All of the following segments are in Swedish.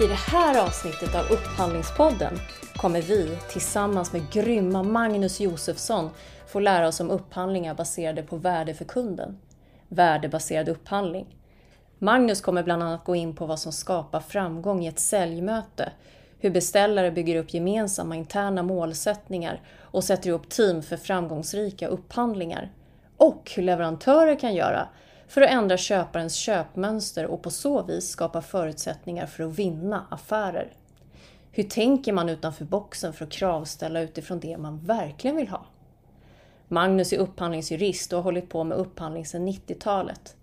I det här avsnittet av Upphandlingspodden kommer vi tillsammans med grymma Magnus Josefsson få lära oss om upphandlingar baserade på värde för kunden. Värdebaserad upphandling. Magnus kommer bland annat gå in på vad som skapar framgång i ett säljmöte, hur beställare bygger upp gemensamma interna målsättningar och sätter ihop team för framgångsrika upphandlingar. Och hur leverantörer kan göra för att ändra köparens köpmönster och på så vis skapa förutsättningar för att vinna affärer. Hur tänker man utanför boxen för att kravställa utifrån det man verkligen vill ha? Magnus är upphandlingsjurist och har hållit på med upphandling sedan 90-talet.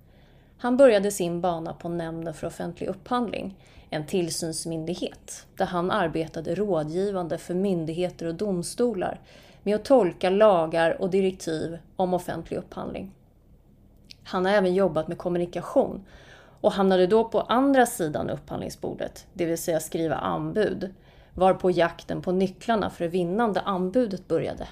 Han började sin bana på Nämnden för offentlig upphandling, en tillsynsmyndighet, där han arbetade rådgivande för myndigheter och domstolar med att tolka lagar och direktiv om offentlig upphandling. Han har även jobbat med kommunikation och hamnade då på andra sidan upphandlingsbordet, det vill säga skriva anbud, varpå jakten på nycklarna för det vinnande anbudet började.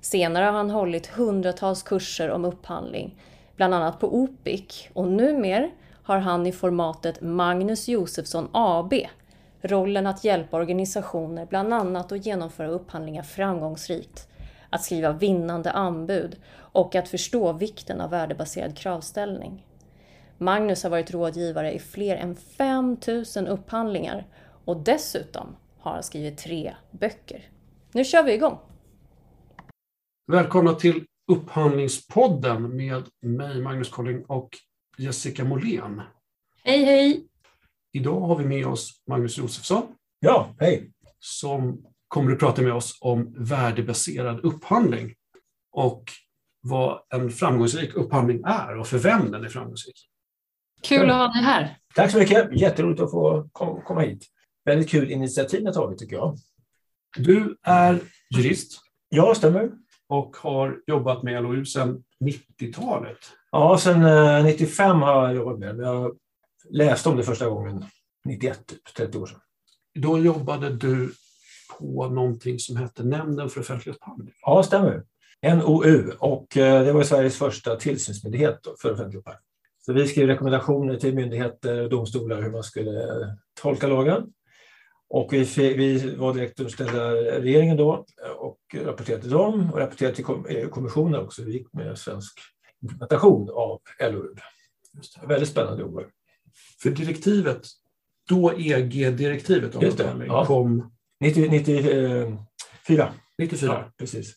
Senare har han hållit hundratals kurser om upphandling, bland annat på OPIC och numer har han i formatet Magnus Josefsson AB rollen att hjälpa organisationer bland annat att genomföra upphandlingar framgångsrikt, att skriva vinnande anbud och att förstå vikten av värdebaserad kravställning. Magnus har varit rådgivare i fler än 5000 upphandlingar och dessutom har han skrivit tre böcker. Nu kör vi igång! Välkomna till Upphandlingspodden med mig, Magnus Colling och Jessica Molén. Hej, hej! Idag har vi med oss Magnus Josefsson. Ja, hej! Som kommer att prata med oss om värdebaserad upphandling och vad en framgångsrik upphandling är och för vem den är framgångsrik. Kul att ha dig här! Tack så mycket! Jätteroligt att få komma hit. Väldigt kul initiativ ni har tagit tycker jag. Du är jurist. Ja, stämmer. Och har jobbat med LOU sedan 90-talet. Ja, sedan 95 har jag jobbat med det. Jag läste om det första gången 91, typ 30 år sedan. Då jobbade du på någonting som hette Nämnden för offentlig upphandling. Ja, stämmer. NOU och det var Sveriges första tillsynsmyndighet för offentlig upphandling. Så vi skrev rekommendationer till myndigheter och domstolar hur man skulle tolka lagen. Och vi, vi var direkt underställda regeringen då och rapporterade till dem och rapporterade till EU-kommissionen också. Vi gick med svensk implementation av LOU. Väldigt spännande jobb. För direktivet, då EG-direktivet om upphandling ja. kom 90, 94. 94. Ja, precis.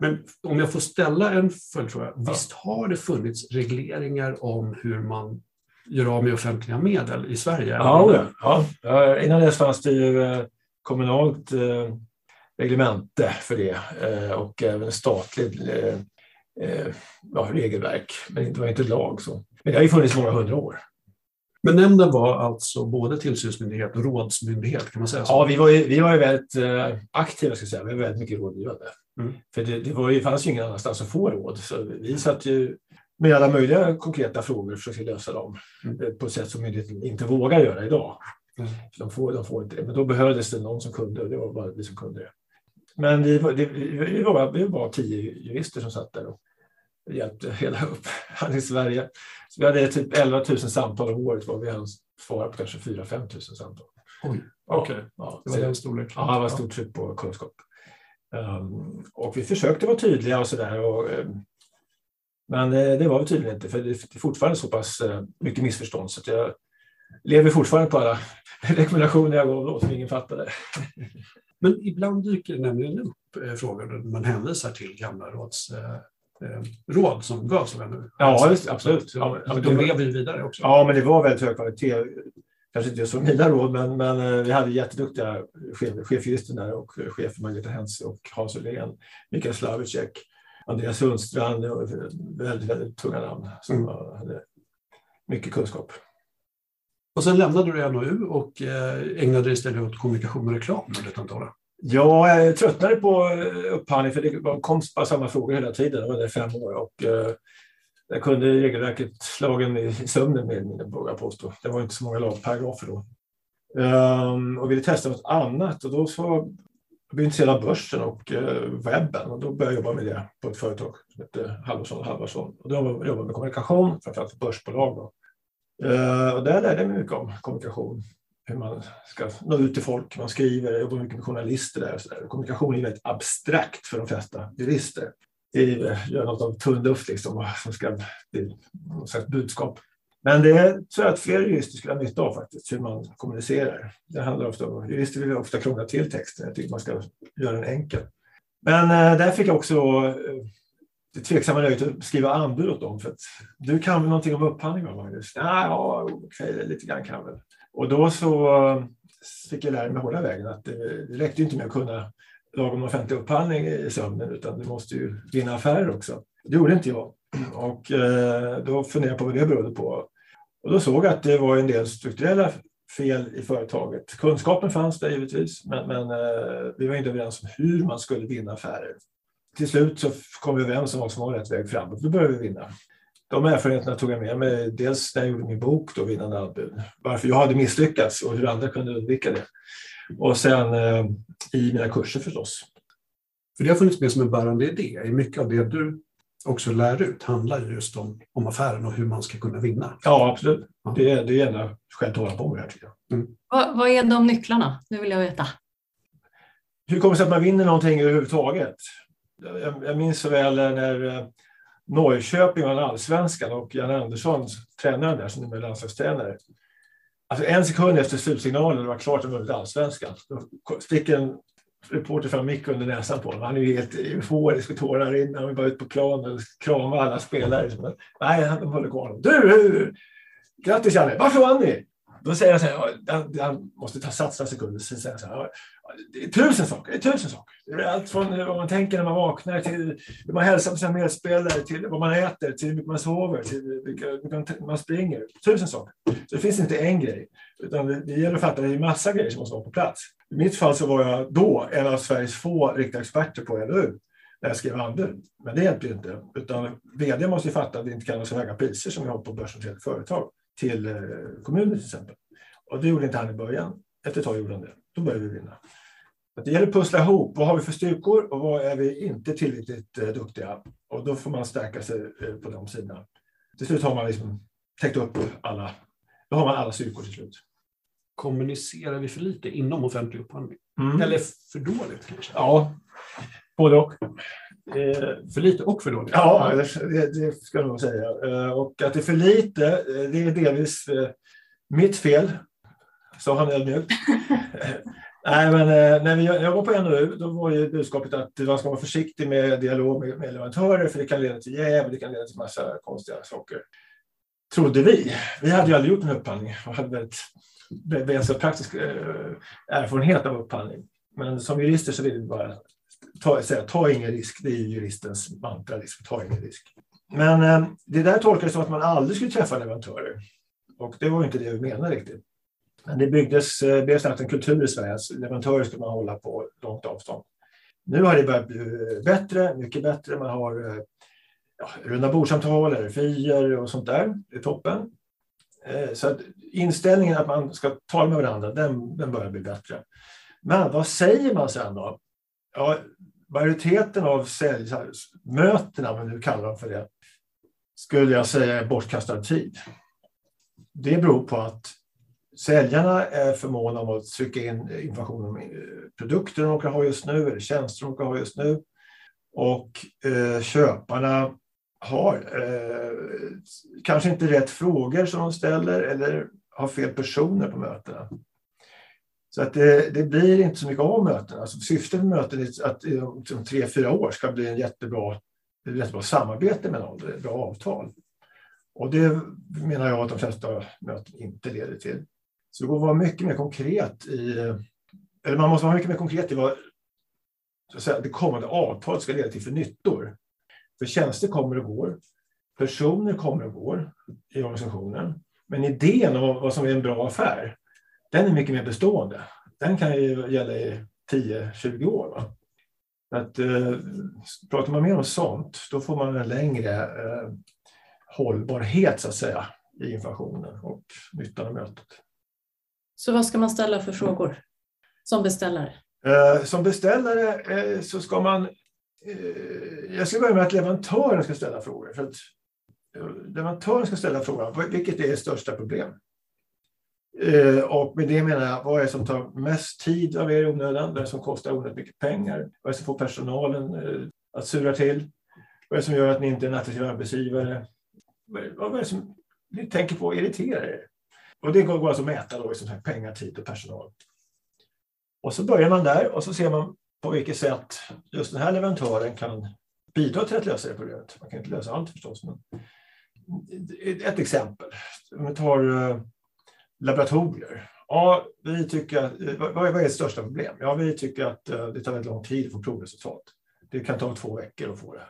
Men om jag får ställa en följdfråga. Ja. Visst har det funnits regleringar om hur man gör av med offentliga medel i Sverige? Ja, ja. ja. innan dess fanns det ju kommunalt eh, reglemente för det eh, och även statligt eh, ja, regelverk. Men det var inte lag. Så. Men det har ju funnits många hundra år. Men nämnden var alltså både tillsynsmyndighet och rådsmyndighet, kan man säga så? Ja, vi var ju, vi var ju väldigt aktiva, ska säga. Vi var väldigt mycket rådgivande. Mm. För det, det var ju, fanns ju ingen annanstans att få råd. Så vi satt ju med alla möjliga konkreta frågor och försökte lösa dem mm. på ett sätt som myndigheten inte vågar göra idag. Mm. De, får, de får inte det. Men då behövdes det någon som kunde och det var bara vi som kunde det. Men vi, det, vi, var, vi var tio jurister som satt där och hjälpte hela upphandlingen i Sverige. Så vi hade typ 11 000 samtal om året var vi hann svara på kanske 4-5 000 samtal. Oj, okej. Okay. Ja, det var den storleken. Ja, det var stort tryck på kunskap. Um, och vi försökte vara tydliga och sådär. Um, men det, det var vi tydligen inte, för det är fortfarande så pass uh, mycket missförstånd så att jag lever fortfarande på alla rekommendationer jag gav då som ingen fattade. Men ibland dyker det nämligen upp eh, frågor där man hänvisar till gamla råds, eh, eh råd som gavs av NU. Ja, just, absolut. Ja, men, de lever ju vidare också. Ja, men det var väldigt hög kvalitet kanske inte som mina råd, men, men eh, vi hade jätteduktiga chef, chefjurister där och chefer Margareta Hense och Hans Ullén, Mikael Slavicek, Andreas Sundstrand, väldigt, väldigt tunga namn som mm. hade mycket kunskap. Och sen lämnade du NOU och eh, ägnade dig istället åt kommunikation och reklam under ett antal år. Ja, jag tröttnade på eh, upphandling för det kom bara samma frågor hela tiden. Jag var där i fem år och eh, jag kunde regelverket slagen i sömnen med mina vågar påstå. Det var inte så många lagparagrafer då. Um, och ville testa något annat och då så jag blev intresserad av börsen och eh, webben och då började jag jobba med det på ett företag som hette Halvarsson och Halvarsson. Och då jobbade jag med kommunikation, framförallt börsbolag. Då. Uh, och där lärde jag mig mycket om kommunikation hur man ska nå ut till folk. Man skriver, jobbar mycket med journalister där. Och så där. Kommunikation är väldigt abstrakt för de flesta jurister. Det är eh, något av tunn luft liksom, som ska bli något slags budskap. Men det tror jag att fler jurister skulle ha nytta av faktiskt, hur man kommunicerar. Det handlar ofta om, jurister vill ofta krångla till texten. Jag tycker man ska göra den enkel. Men eh, där fick jag också eh, det tveksamma nöjet att skriva anbud åt dem. För att du kan väl någonting om upphandling Magnus? Ja, okej, lite grann kan jag väl. Och då så fick jag lära mig hålla vägen att det, det räckte inte med att kunna lag om offentlig upphandling i sömnen utan du måste ju vinna affärer också. Det gjorde inte jag. Och eh, då funderade jag på vad det berodde på. Och då såg jag att det var en del strukturella fel i företaget. Kunskapen fanns där givetvis, men, men eh, vi var inte överens om hur man skulle vinna affärer. Till slut så kom vi överens om vad som var rätt väg framåt. Då började vi vinna. De erfarenheterna tog jag med mig, dels när jag gjorde min bok då, Vinnande anbud, varför jag hade misslyckats och hur andra kunde undvika det. Och sen eh, i mina kurser förstås. För det har funnits med som en bärande idé. Mycket av det du också lär ut handlar just om, om affären och hur man ska kunna vinna. Ja, absolut. Ja. Det, är, det är ena skälet att hålla på med det här tycker jag. Mm. Vad, vad är de nycklarna? Nu vill jag veta. Hur kommer det sig att man vinner någonting överhuvudtaget? Jag, jag minns så väl när eh, Norrköping vann allsvenskan och Jan Andersson, tränaren där, som nu är landslagstränare. Alltså en sekund efter slutsignalen, det var klart att de vunnit allsvenskan, då sticker en reporter fram mick under näsan på honom. Han är ju helt euforisk och tårar in. Han vill bara ut på planen och krama alla spelare. Nej, han håller kvar honom. Du! Grattis Janne! Varför vann ni? Då säger han så här, han, han måste ta sats några sekunder, sen säger han så här, det är tusen saker, det är tusen saker. Det är allt från eh, vad man tänker när man vaknar till hur man hälsar på sina medspelare, till vad man äter, till hur mycket man sover, till hur mycket man springer. Tusen saker. Så det finns inte en grej, utan det, det gäller att fatta att det är massa grejer som måste vara på plats. I mitt fall så var jag då en av Sveriges få riktiga experter på LOU när jag skrev anbud. Men det hjälpte ju inte, utan vd måste ju fatta att vi inte kan ha så höga priser som vi har på börsnoterade företag till eh, kommuner till exempel. Och det gjorde inte han i början. Efter ett tag gjorde han det. Då började vi vinna. Det gäller att pussla ihop. Vad har vi för styrkor och vad är vi inte tillräckligt eh, duktiga? Och då får man stärka sig eh, på de sidorna. Till slut har man liksom täckt upp alla. Då har man alla styrkor till slut. Kommunicerar vi för lite inom offentlig upphandling? Mm. Eller för dåligt kanske? Ja, både och. Eh, för lite och för dåligt? Ja, det, det ska jag nog säga. Eh, och att det är för lite, eh, det är delvis mitt fel, sa han ödmjukt. Nej, men när vi, jag var på NOU då var ju budskapet att man ska vara försiktig med dialog med, med leverantörer för det kan leda till jäv, det kan leda till massa konstiga saker. Trodde vi. Vi hade ju aldrig gjort en upphandling och hade väldigt begränsad praktisk erfarenhet av upphandling. Men som jurister så vill vi bara ta, säga ta ingen risk. Det är juristens mantra, liksom, ta ingen risk. Men eh, det där tolkades som att man aldrig skulle träffa leverantörer. Och det var inte det vi menade riktigt. Men det byggdes, eh, blev snabbt en kultur i Sverige att leverantörer skulle man hålla på långt avstånd. Nu har det börjat bli eh, bättre, mycket bättre. Man har eh, ja, runda bordsamtal, RFIer och sånt där. Det är toppen. Eh, så att inställningen att man ska tala med varandra, den, den börjar bli bättre. Men vad säger man sen då? Ja, majoriteten av säljmötena, om vi nu kallar dem för det, skulle jag säga är bortkastad tid. Det beror på att Säljarna är för måna om att trycka in information om eh, produkter de råkar ha just nu eller tjänster de råkar ha just nu. Och eh, köparna har eh, kanske inte rätt frågor som de ställer eller har fel personer på mötena. Så att det, det blir inte så mycket av mötena. Alltså syftet med möten är att eh, om tre, fyra år ska bli en jättebra, ett jättebra samarbete med någon, ett bra avtal. Och det menar jag att de flesta möten inte leder till. Så det går att vara mycket mer konkret i, eller man måste vara mycket mer konkret i vad så att säga, det kommande avtalet ska leda till för nyttor. För tjänster kommer och går, personer kommer och går i organisationen. Men idén om vad som är en bra affär, den är mycket mer bestående. Den kan ju gälla i 10-20 år. Va? Att, eh, pratar man mer om sånt, då får man en längre eh, hållbarhet så att säga, i informationen och nyttan av mötet. Så vad ska man ställa för frågor som beställare? Eh, som beställare eh, så ska man... Eh, jag ska börja med att leverantören ska ställa frågor. För att, leverantören ska ställa frågan, vilket är ert största problem? Eh, och med det menar jag, vad är det som tar mest tid av er i onödan? Vad är det som kostar onödigt mycket pengar? Vad är det som får personalen eh, att sura till? Vad är det som gör att ni inte är en attraktiv arbetsgivare? Vad är det som ni tänker på irriterar er? Och det går alltså att mäta då, liksom pengar, tid och personal. Och så börjar man där och så ser man på vilket sätt just den här leverantören kan bidra till att lösa det problemet. Man kan inte lösa allt förstås. Men ett exempel. Om vi tar eh, laboratorier. Ja, vi tycker att, eh, vad är ert största problem? Ja, vi tycker att eh, det tar väldigt lång tid att få provresultat. Det kan ta två veckor att få det här.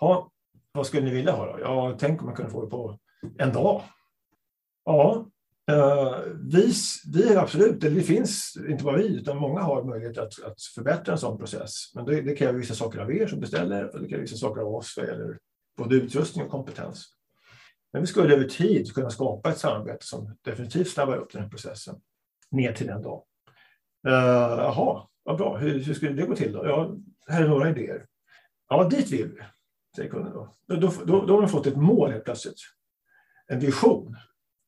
Ja, vad skulle ni vilja ha då? Ja, tänk om man kunde få det på en dag. Ja, eh, vi, vi absolut, det finns inte bara vi, utan många har möjlighet att, att förbättra en sån process. Men det, det kräver vissa saker av er som beställer och det kräver vissa saker av oss vad gäller både utrustning och kompetens. Men vi skulle över tid kunna skapa ett samarbete som definitivt snabbar upp den här processen ner till den dag. Eh, uh, jaha, vad bra. Hur, hur skulle det gå till då? Ja, här är några idéer. Ja, dit vill vi, säger kunden då. Då, då, då, då har de fått ett mål helt plötsligt. En vision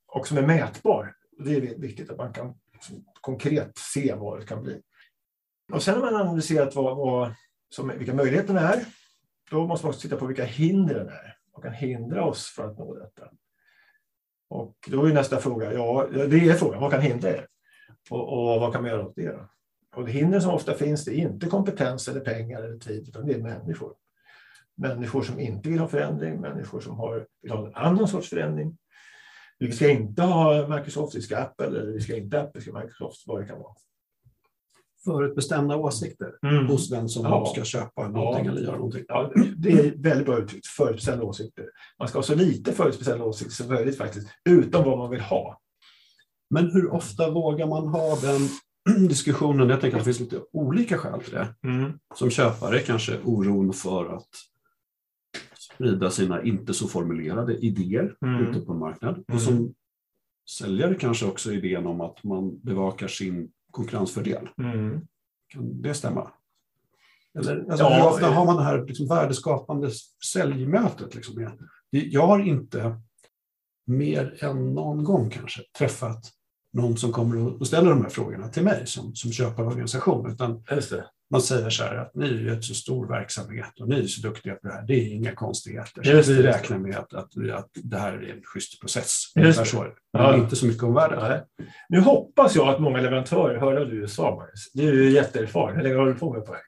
och som är mätbar. Det är viktigt att man kan liksom konkret se vad det kan bli. Och sen när man analyserat vad, vad, som, vilka möjligheterna är. Då måste man också titta på vilka hindren är. Vad kan hindra oss för att nå detta? Och då är nästa fråga, ja, det är frågan, vad kan hindra er? Och, och vad kan man göra åt det? Då? Och det hinder som ofta finns, det är inte kompetens eller pengar eller tid, utan det är människor. Människor som inte vill ha förändring, människor som har, vill ha en annan sorts förändring, vi ska inte ha Microsoft, vi ska Apple, eller vi ska inte Apple, vi ska Microsoft, vad det kan vara. Förutbestämda åsikter mm. hos den som ja. ska köpa någonting ja. eller göra någonting. Ja, det är väldigt bra uttryckt, förutbestämda åsikter. Man ska ha så lite förutbestämda åsikter som möjligt faktiskt, utom vad man vill ha. Men hur ofta vågar man ha den diskussionen? Jag tänker att det finns lite olika skäl till det. Mm. Som köpare kanske oron för att sprida sina inte så formulerade idéer mm. ute på en marknad. Mm. Och som säljare kanske också idén om att man bevakar sin konkurrensfördel. Mm. Kan det stämma? Eller, alltså, ja, hur ofta har man det här liksom, värdeskapande säljmötet? Liksom, jag har inte mer än någon gång kanske träffat någon som kommer och ställer de här frågorna till mig som, som köparorganisation. Utan man säger så här att ni är ju så stor verksamhet och ni är så duktiga på det här. Det är inga konstigheter. Så vi räknar med att, att, att det här är en schysst process. Just det. Så, men ja. inte så mycket om världen. Nu hoppas jag att många leverantörer hörde av du sa, Magnus. Du är ju jätteerfaren. Hur länge har du på med på det?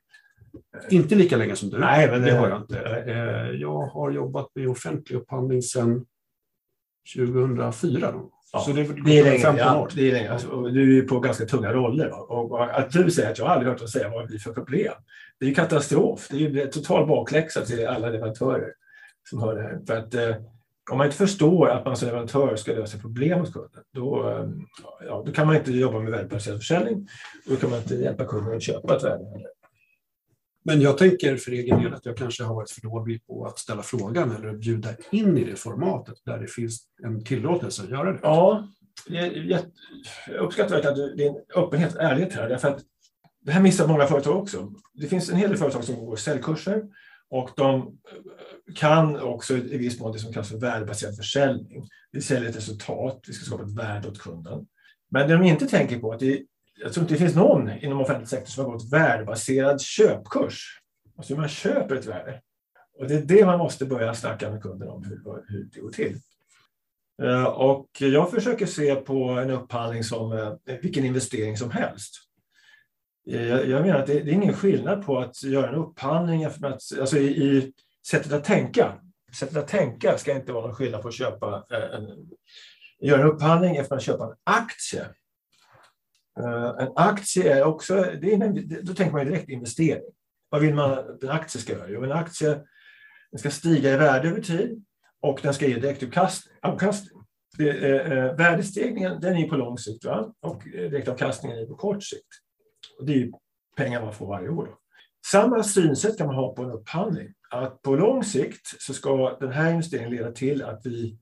Inte lika länge som du. Nej, men det, det har jag inte. Eh, jag har jobbat med offentlig upphandling sedan 2004. Då. Ja, så det, det, är länge, 15 ja, år. det är länge. Alltså, du är på ganska tunga roller. Och, och att du säger att jag aldrig hört dig säga vad blir för problem. Det är ju katastrof. Det är ju total bakläxa till alla leverantörer som hör det här. För att, eh, om man inte förstår att man som leverantör ska lösa problem hos kunden, då, eh, ja, då kan man inte jobba med värdebaserad försäljning. Då kan man inte hjälpa kunden att köpa ett värde. Men jag tänker för egen del att jag kanske har varit för dålig på att ställa frågan eller bjuda in i det formatet där det finns en tillåtelse att göra det. Ja, jag uppskattar verkligen din öppenhet och ärlighet här. Därför att det här missar många företag också. Det finns en hel del företag som går säljkurser och de kan också i viss mån det som kallas för värdebaserad försäljning. Vi säljer ett resultat, vi ska skapa ett värde åt kunden. Men det de inte tänker på är att det jag tror inte det finns någon inom offentlig sektor som har gått värdebaserad köpkurs. Alltså hur man köper ett värde. Och det är det man måste börja snacka med kunden om, hur, hur det går till. Eh, och jag försöker se på en upphandling som eh, vilken investering som helst. Eh, jag menar att det är ingen skillnad på att göra en upphandling, alltså i, i sättet att tänka. Sättet att tänka ska inte vara någon skillnad på att köpa en, göra en upphandling efter att köpa en aktie. Eh, en aktie är också, det är, då tänker man direkt investering. Vad vill man att en aktie ska göra? Jo, en aktie den ska stiga i värde över tid och den ska ge direktavkastning. Eh, eh, värdestegringen den är på lång sikt va? och eh, direktavkastningen är på kort sikt. Och det är pengar man får varje år. Då. Samma synsätt kan man ha på en upphandling. Att på lång sikt så ska den här investeringen leda till att vi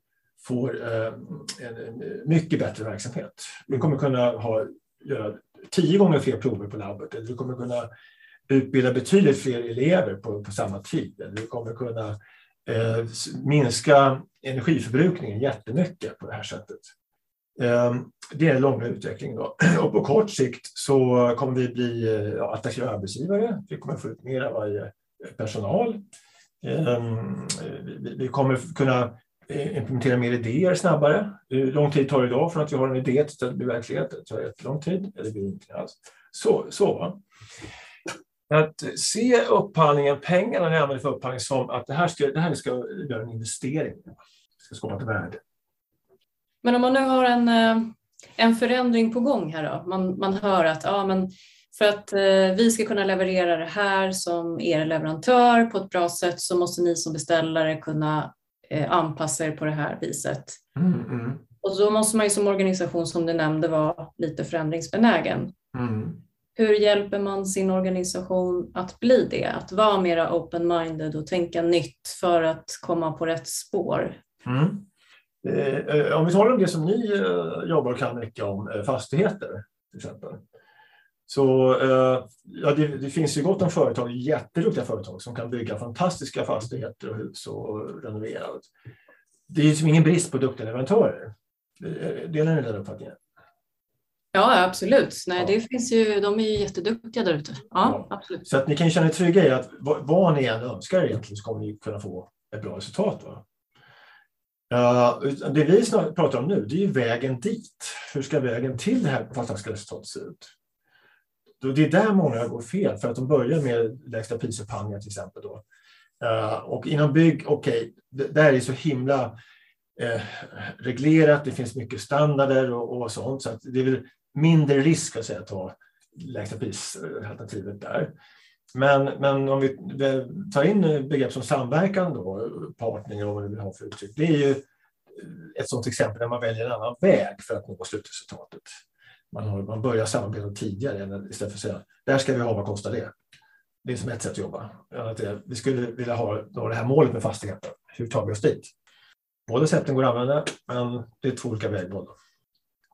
får eh, en mycket bättre verksamhet. Vi kommer kunna ha göra tio gånger fler prover på labbet. Eller du kommer kunna utbilda betydligt fler elever på, på samma tid. Eller du kommer kunna eh, minska energiförbrukningen jättemycket på det här sättet. Eh, det är en lång utveckling. Då. Och på kort sikt så kommer vi bli eh, ja, attraktiva arbetsgivare. Vi kommer få ut mer av varje personal. Ehm, vi kommer kunna Eh, implementera mer idéer snabbare. Hur lång tid tar det idag från att vi har en idé till att det blir verklighet? Det tar jättelång tid, eller det blir ingenting alls. Så, så Att se upphandlingen, pengarna ni använder för upphandling som att det här ska, det här ska göra en investering, det ska skapa ett värde. Men om man nu har en, eh, en förändring på gång här då, man, man hör att ja, men för att eh, vi ska kunna leverera det här som er leverantör på ett bra sätt så måste ni som beställare kunna anpassa er på det här viset. Mm, mm. Och då måste man ju som organisation, som du nämnde, vara lite förändringsbenägen. Mm. Hur hjälper man sin organisation att bli det? Att vara mera open-minded och tänka nytt för att komma på rätt spår? Mm. Eh, om vi talar om det som ni eh, jobbar och kan mycket om, eh, fastigheter till exempel. Så eh, ja, det, det, finns ju gott om företag, jätteduktiga företag som kan bygga fantastiska fastigheter och hus och renovera. Det är ju liksom ingen brist på duktiga leverantörer. Delar ni den uppfattningen? Ja, absolut. Nej, ja. det finns ju, de är ju jätteduktiga där ute. Ja, ja, absolut. Så att ni kan känna er trygga i att vad, vad ni än önskar egentligen så kommer ni kunna få ett bra resultat. Va? Uh, det vi pratar om nu det är ju vägen dit. Hur ska vägen till det här fantastiska resultatet se ut? Det är där många går fel, för att de börjar med lägsta prisupphandlingar till exempel. Då. Uh, och inom bygg, okej, okay, där är det så himla eh, reglerat, det finns mycket standarder och, och sånt, så att det är väl mindre risk att, säga, att ta lägsta prisalternativet där. Men, men om vi tar in begrepp som samverkan, då, partner och vad vi vill ha för uttryck, det är ju ett sådant exempel där man väljer en annan väg för att nå slutresultatet. Man, har, man börjar samarbeta tidigare istället för att säga, där ska vi ha, vad kostar det? Det är som ett sätt att jobba. Vi skulle vilja ha det här målet med fastigheten. Hur tar vi oss dit? Båda sätten går att använda, men det är två olika vägval.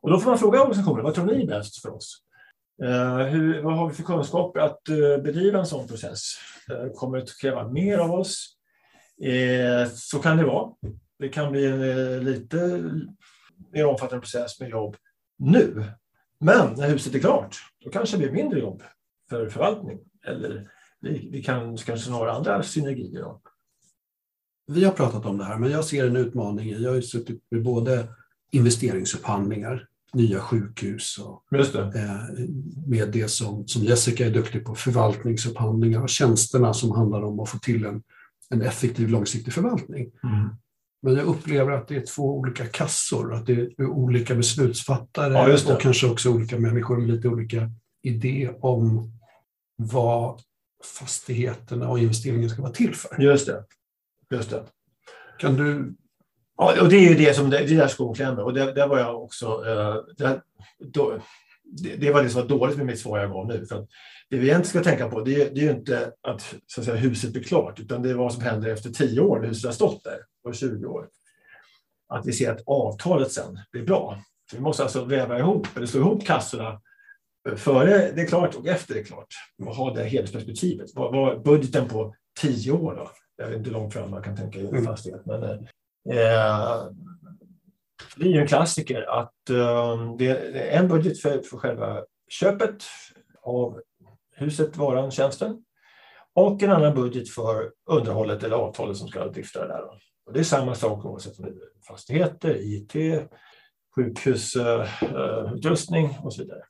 Och då får man fråga organisationen, vad tror ni är bäst för oss? Uh, hur, vad har vi för kunskap att uh, bedriva en sån process? Uh, kommer det att kräva mer av oss? så kan det vara. Det kan bli en lite mer omfattande process med jobb nu. Men när huset är klart, då kanske det blir mindre jobb för förvaltning. Eller vi, vi kan kanske några andra synergier. Då. Vi har pratat om det här, men jag ser en utmaning i, jag har ju suttit med både investeringsupphandlingar, nya sjukhus och det. Eh, med det som, som Jessica är duktig på, förvaltningsupphandlingar och tjänsterna som handlar om att få till en, en effektiv långsiktig förvaltning. Mm. Men jag upplever att det är två olika kassor, att det är olika beslutsfattare ja, och kanske också olika människor med lite olika idé om vad fastigheterna och investeringen ska vara till för. Just det. Just det. Kan du... Ja, och det är ju det som det, det där skon klämmer. Och det, det var jag också... Uh, det, då, det, det, var det som var dåligt med mitt svar jag gav nu. För att det vi egentligen ska tänka på det, det är ju inte att, så att säga, huset blir klart, utan det är vad som händer efter tio år när huset har stått där, och 20 år. Att vi ser att avtalet sen blir bra. Så vi måste alltså väva ihop, eller slå ihop kassorna före det är klart och efter det är klart. Och ha det helhetsperspektivet. Vad, vad budgeten på tio år då? Jag vet inte hur långt fram man kan tänka i en mm. fastighet. Men, eh, det är ju en klassiker att eh, det är en budget för, för själva köpet av huset, varan, tjänsten och en annan budget för underhållet eller avtalet som ska drifta det där. Och det är samma sak oavsett om det är fastigheter, IT, sjukhusutrustning uh, och så vidare.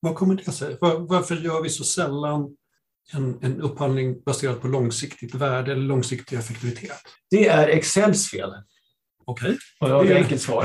Vad kommer det sig? Var, varför gör vi så sällan en, en upphandling baserad på långsiktigt värde eller långsiktig effektivitet? Det är Excels fel. Okej. Okay. Det är enkelt svar.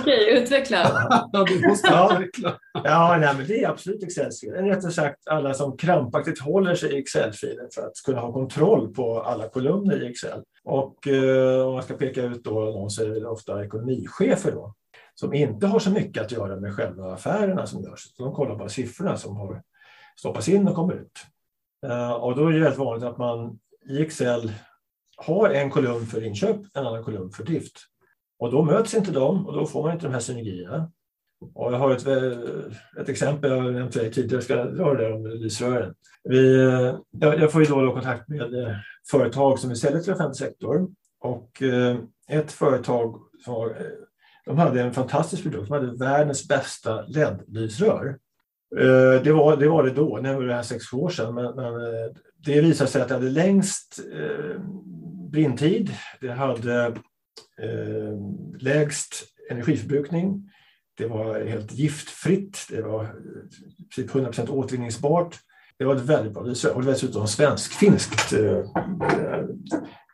Okej, utveckla. ja, du måste utveckla. ja, nej, men det är absolut Excel-fel. Rättare sagt alla som krampaktigt håller sig i Excel-filen för att kunna ha kontroll på alla kolumner i Excel. Och eh, om man ska peka ut då någon så är det ofta ekonomichefer då, som inte har så mycket att göra med själva affärerna som görs. De kollar bara siffrorna som har stoppats in och kommer ut. Eh, och då är det väldigt vanligt att man i Excel har en kolumn för inköp, en annan kolumn för drift. Och då möts inte de och då får man inte de här synergierna. Och jag har ett, eh, ett exempel, jag har nämnt det tidigare, jag ska dra det om lysrören. Vi, eh, jag, jag får ju då, då kontakt med eh, företag som vi säljer till offentlig sektor och ett företag som har De hade en fantastisk produkt. De hade världens bästa LED-lysrör. Det var, det var det då, nu var det här sex år sedan, men, men det visade sig att det hade längst brintid, det hade eh, lägst energiförbrukning, det var helt giftfritt, det var eh, typ 100% återvinningsbart. Det var ett väldigt bra Det och dessutom svensk-finskt eh, eh,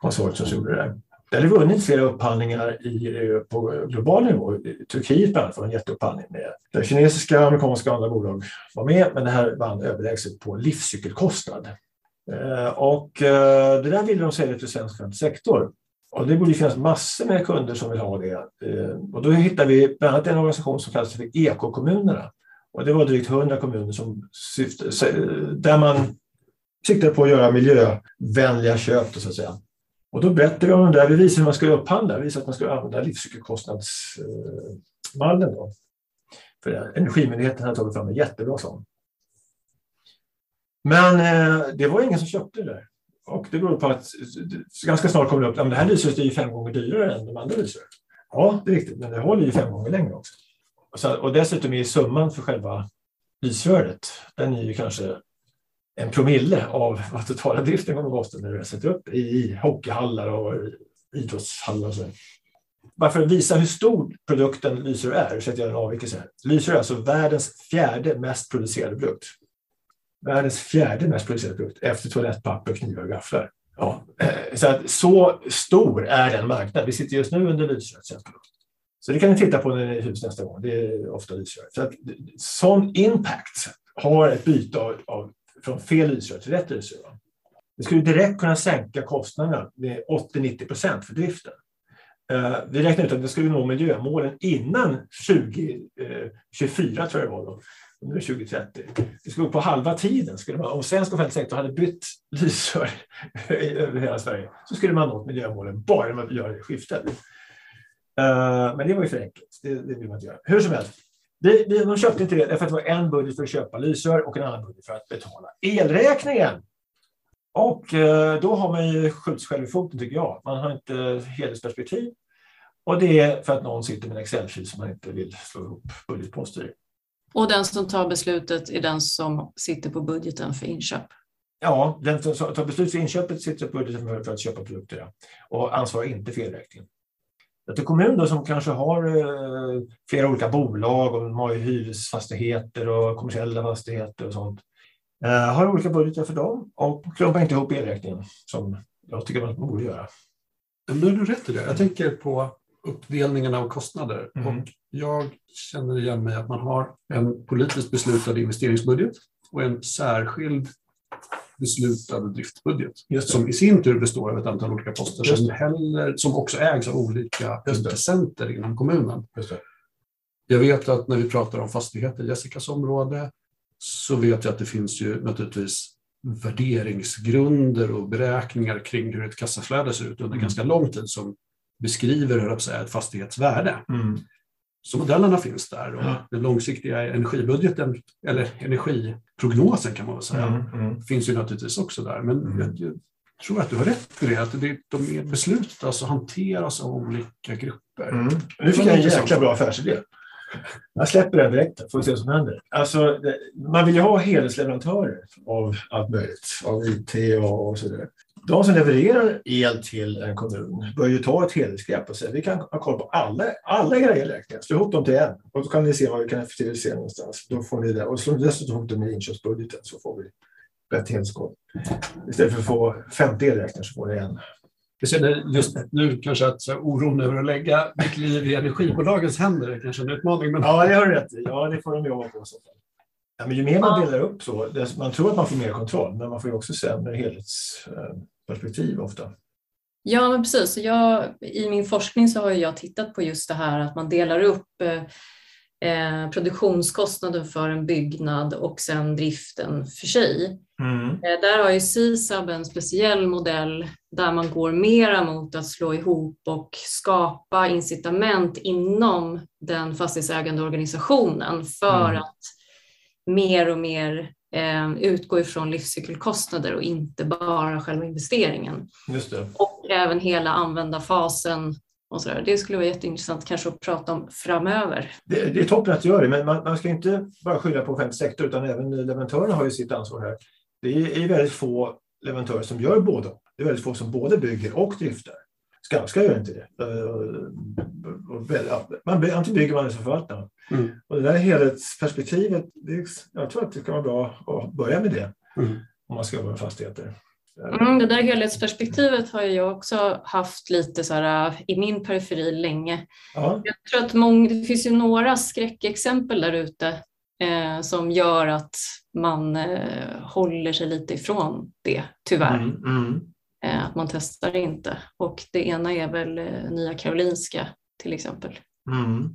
konsortium som gjorde det. Det hade vunnit flera upphandlingar i, eh, på global nivå. Turkiet bland annat var en jätteupphandling med där kinesiska, amerikanska och andra bolag var med, men det här vann överlägset på livscykelkostnad. Eh, och eh, det där ville de sälja till svensk offentlig sektor. Och det borde finnas massor med kunder som vill ha det. Eh, och då hittade vi bland annat en organisation som kallas för Ekokommunerna. Och det var drygt 100 kommuner som syftade, där man siktade på att göra miljövänliga köp. Så att säga. Och då berättade vi om det där. Vi visade hur man skulle upphandla. Vi visade att man skulle använda livscykelkostnadsmallen. Då. För Energimyndigheten hade tagit fram en jättebra sån. Men eh, det var ingen som köpte det där. Och det beror på att ganska snart kommer det upp att det här lyset är ju fem gånger dyrare än de andra lyser. Ja, det är riktigt, men det håller ju fem gånger längre också. Och, så, och dessutom är summan för själva lysröret, den är ju kanske en promille av vad totala driften kommer att kosta när du sätter upp i hockeyhallar och idrottshallar. Och så. Bara för att visa hur stor produkten Lyser är, så att jag en avvikelse här. Lyser är alltså världens fjärde mest producerade produkt. Världens fjärde mest producerade produkt efter toalettpapper, knivar och gafflar. Ja, eh, så, att, så stor är den marknaden. Vi sitter just nu under Lyser. Så det kan ni titta på när ni är i hus nästa gång. Det är ofta lysrör. Så att, sån impact har ett byte av, av från fel lysrör till rätt lysrör. Det skulle direkt kunna sänka kostnaderna med 80-90 procent för driften. Uh, vi räknar ut att det skulle nå miljömålen innan 2024, uh, eh, tror jag det var. Då. Nu är 2030. Det skulle gå på halva tiden. Skulle man, om svensk offentlig sektor hade bytt lysrör över hela Sverige så skulle man nått miljömålen bara genom att göra det skiftet. Uh, men det var ju för enkelt. Det, det vill man inte göra. Hur som helst. Vi, vi, de köpte inte det därför att det var en budget för att köpa lysrör och en annan budget för att betala elräkningen. Och uh, då har man ju skjuts själv i foten tycker jag. Man har inte helhetsperspektiv. Och det är för att någon sitter med en Excel-fil som man inte vill slå ihop budgetposter i. Och den som tar beslutet är den som sitter på budgeten för inköp? Ja, den som tar beslut för inköpet sitter på budgeten för att köpa produkter ja. och ansvarar inte för elräkningen. Att en kommun då, som kanske har eh, flera olika bolag och de har ju hyresfastigheter och kommersiella fastigheter och sånt. Eh, har olika budgetar för dem och klumpar inte ihop elräkningen som jag tycker man borde göra. Men du har rätt i det. Jag tänker på uppdelningen av kostnader. Mm. Och jag känner igen mig att man har en politiskt beslutad investeringsbudget och en särskild beslutad driftbudget som i sin tur består av ett antal olika poster som, heller, som också ägs av olika intressenter inom kommunen. Jag vet att när vi pratar om fastigheter i Jessicas område så vet jag att det finns ju naturligtvis värderingsgrunder och beräkningar kring hur ett kassaflöde ser ut under mm. ganska lång tid som beskriver säga, ett fastighetsvärde. Mm. Så modellerna finns där och ja. den långsiktiga energibudgeten, eller energiprognosen kan man väl säga, mm, mm. finns ju naturligtvis också där. Men mm. jag, jag, tror att du har rätt i det, att det, de beslutas och hanteras av olika grupper. Mm. Nu fick jag en jäkla bra affärsidé. Jag släpper den direkt, får vi se vad som händer. Alltså, man vill ju ha helhetsleverantörer av allt möjligt, av IT och, och sådär de som levererar el till en kommun bör ju ta ett helhetsgrepp och säga vi kan ha koll på alla, alla era elräkningar, slå ihop dem till en och då kan ni se vad vi kan effektivisera någonstans. Då får ni det. Och slå dessutom ihop det med inköpsbudgeten så får vi rätt helhetskoll. Istället för att få 50 elräkningar så får ni en. Jag känner just nu kanske att oron över att lägga mitt liv i energibolagens händer är kanske en utmaning. Men... Ja, det har du rätt i. Ja, det får de jobba på. Så. Ja, men ju mer man delar upp så, man tror att man får mer kontroll, men man får ju också sämre helhets eh, perspektiv ofta. Ja, men precis. Jag, I min forskning så har jag tittat på just det här att man delar upp eh, produktionskostnaden för en byggnad och sen driften för sig. Mm. Eh, där har ju SISAB en speciell modell där man går mera mot att slå ihop och skapa incitament inom den fastighetsägande organisationen för mm. att mer och mer eh, utgå ifrån livscykelkostnader och inte bara själva investeringen. Och även hela användarfasen och så där. Det skulle vara jätteintressant kanske att prata om framöver. Det, det är toppen att göra det, men man, man, ska inte bara skylla på offentlig sektor utan även leverantörerna har ju sitt ansvar här. Det är, väldigt få leverantörer som gör båda. Det är väldigt få som både bygger och driftar. Skanska gör inte det. Man, antingen bygger man eller så förvaltar man. Mm. Och det där helhetsperspektivet, det, jag tror att det kan vara bra att börja med det mm. om man ska jobba med fastigheter. Mm, det där helhetsperspektivet har jag också haft lite så här, i min periferi länge. Ja. Jag tror att många, det finns ju några skräckexempel där ute eh, som gör att man eh, håller sig lite ifrån det, tyvärr. Mm, mm. Eh, att man testar inte. Och det ena är väl eh, Nya Karolinska till exempel. Mm.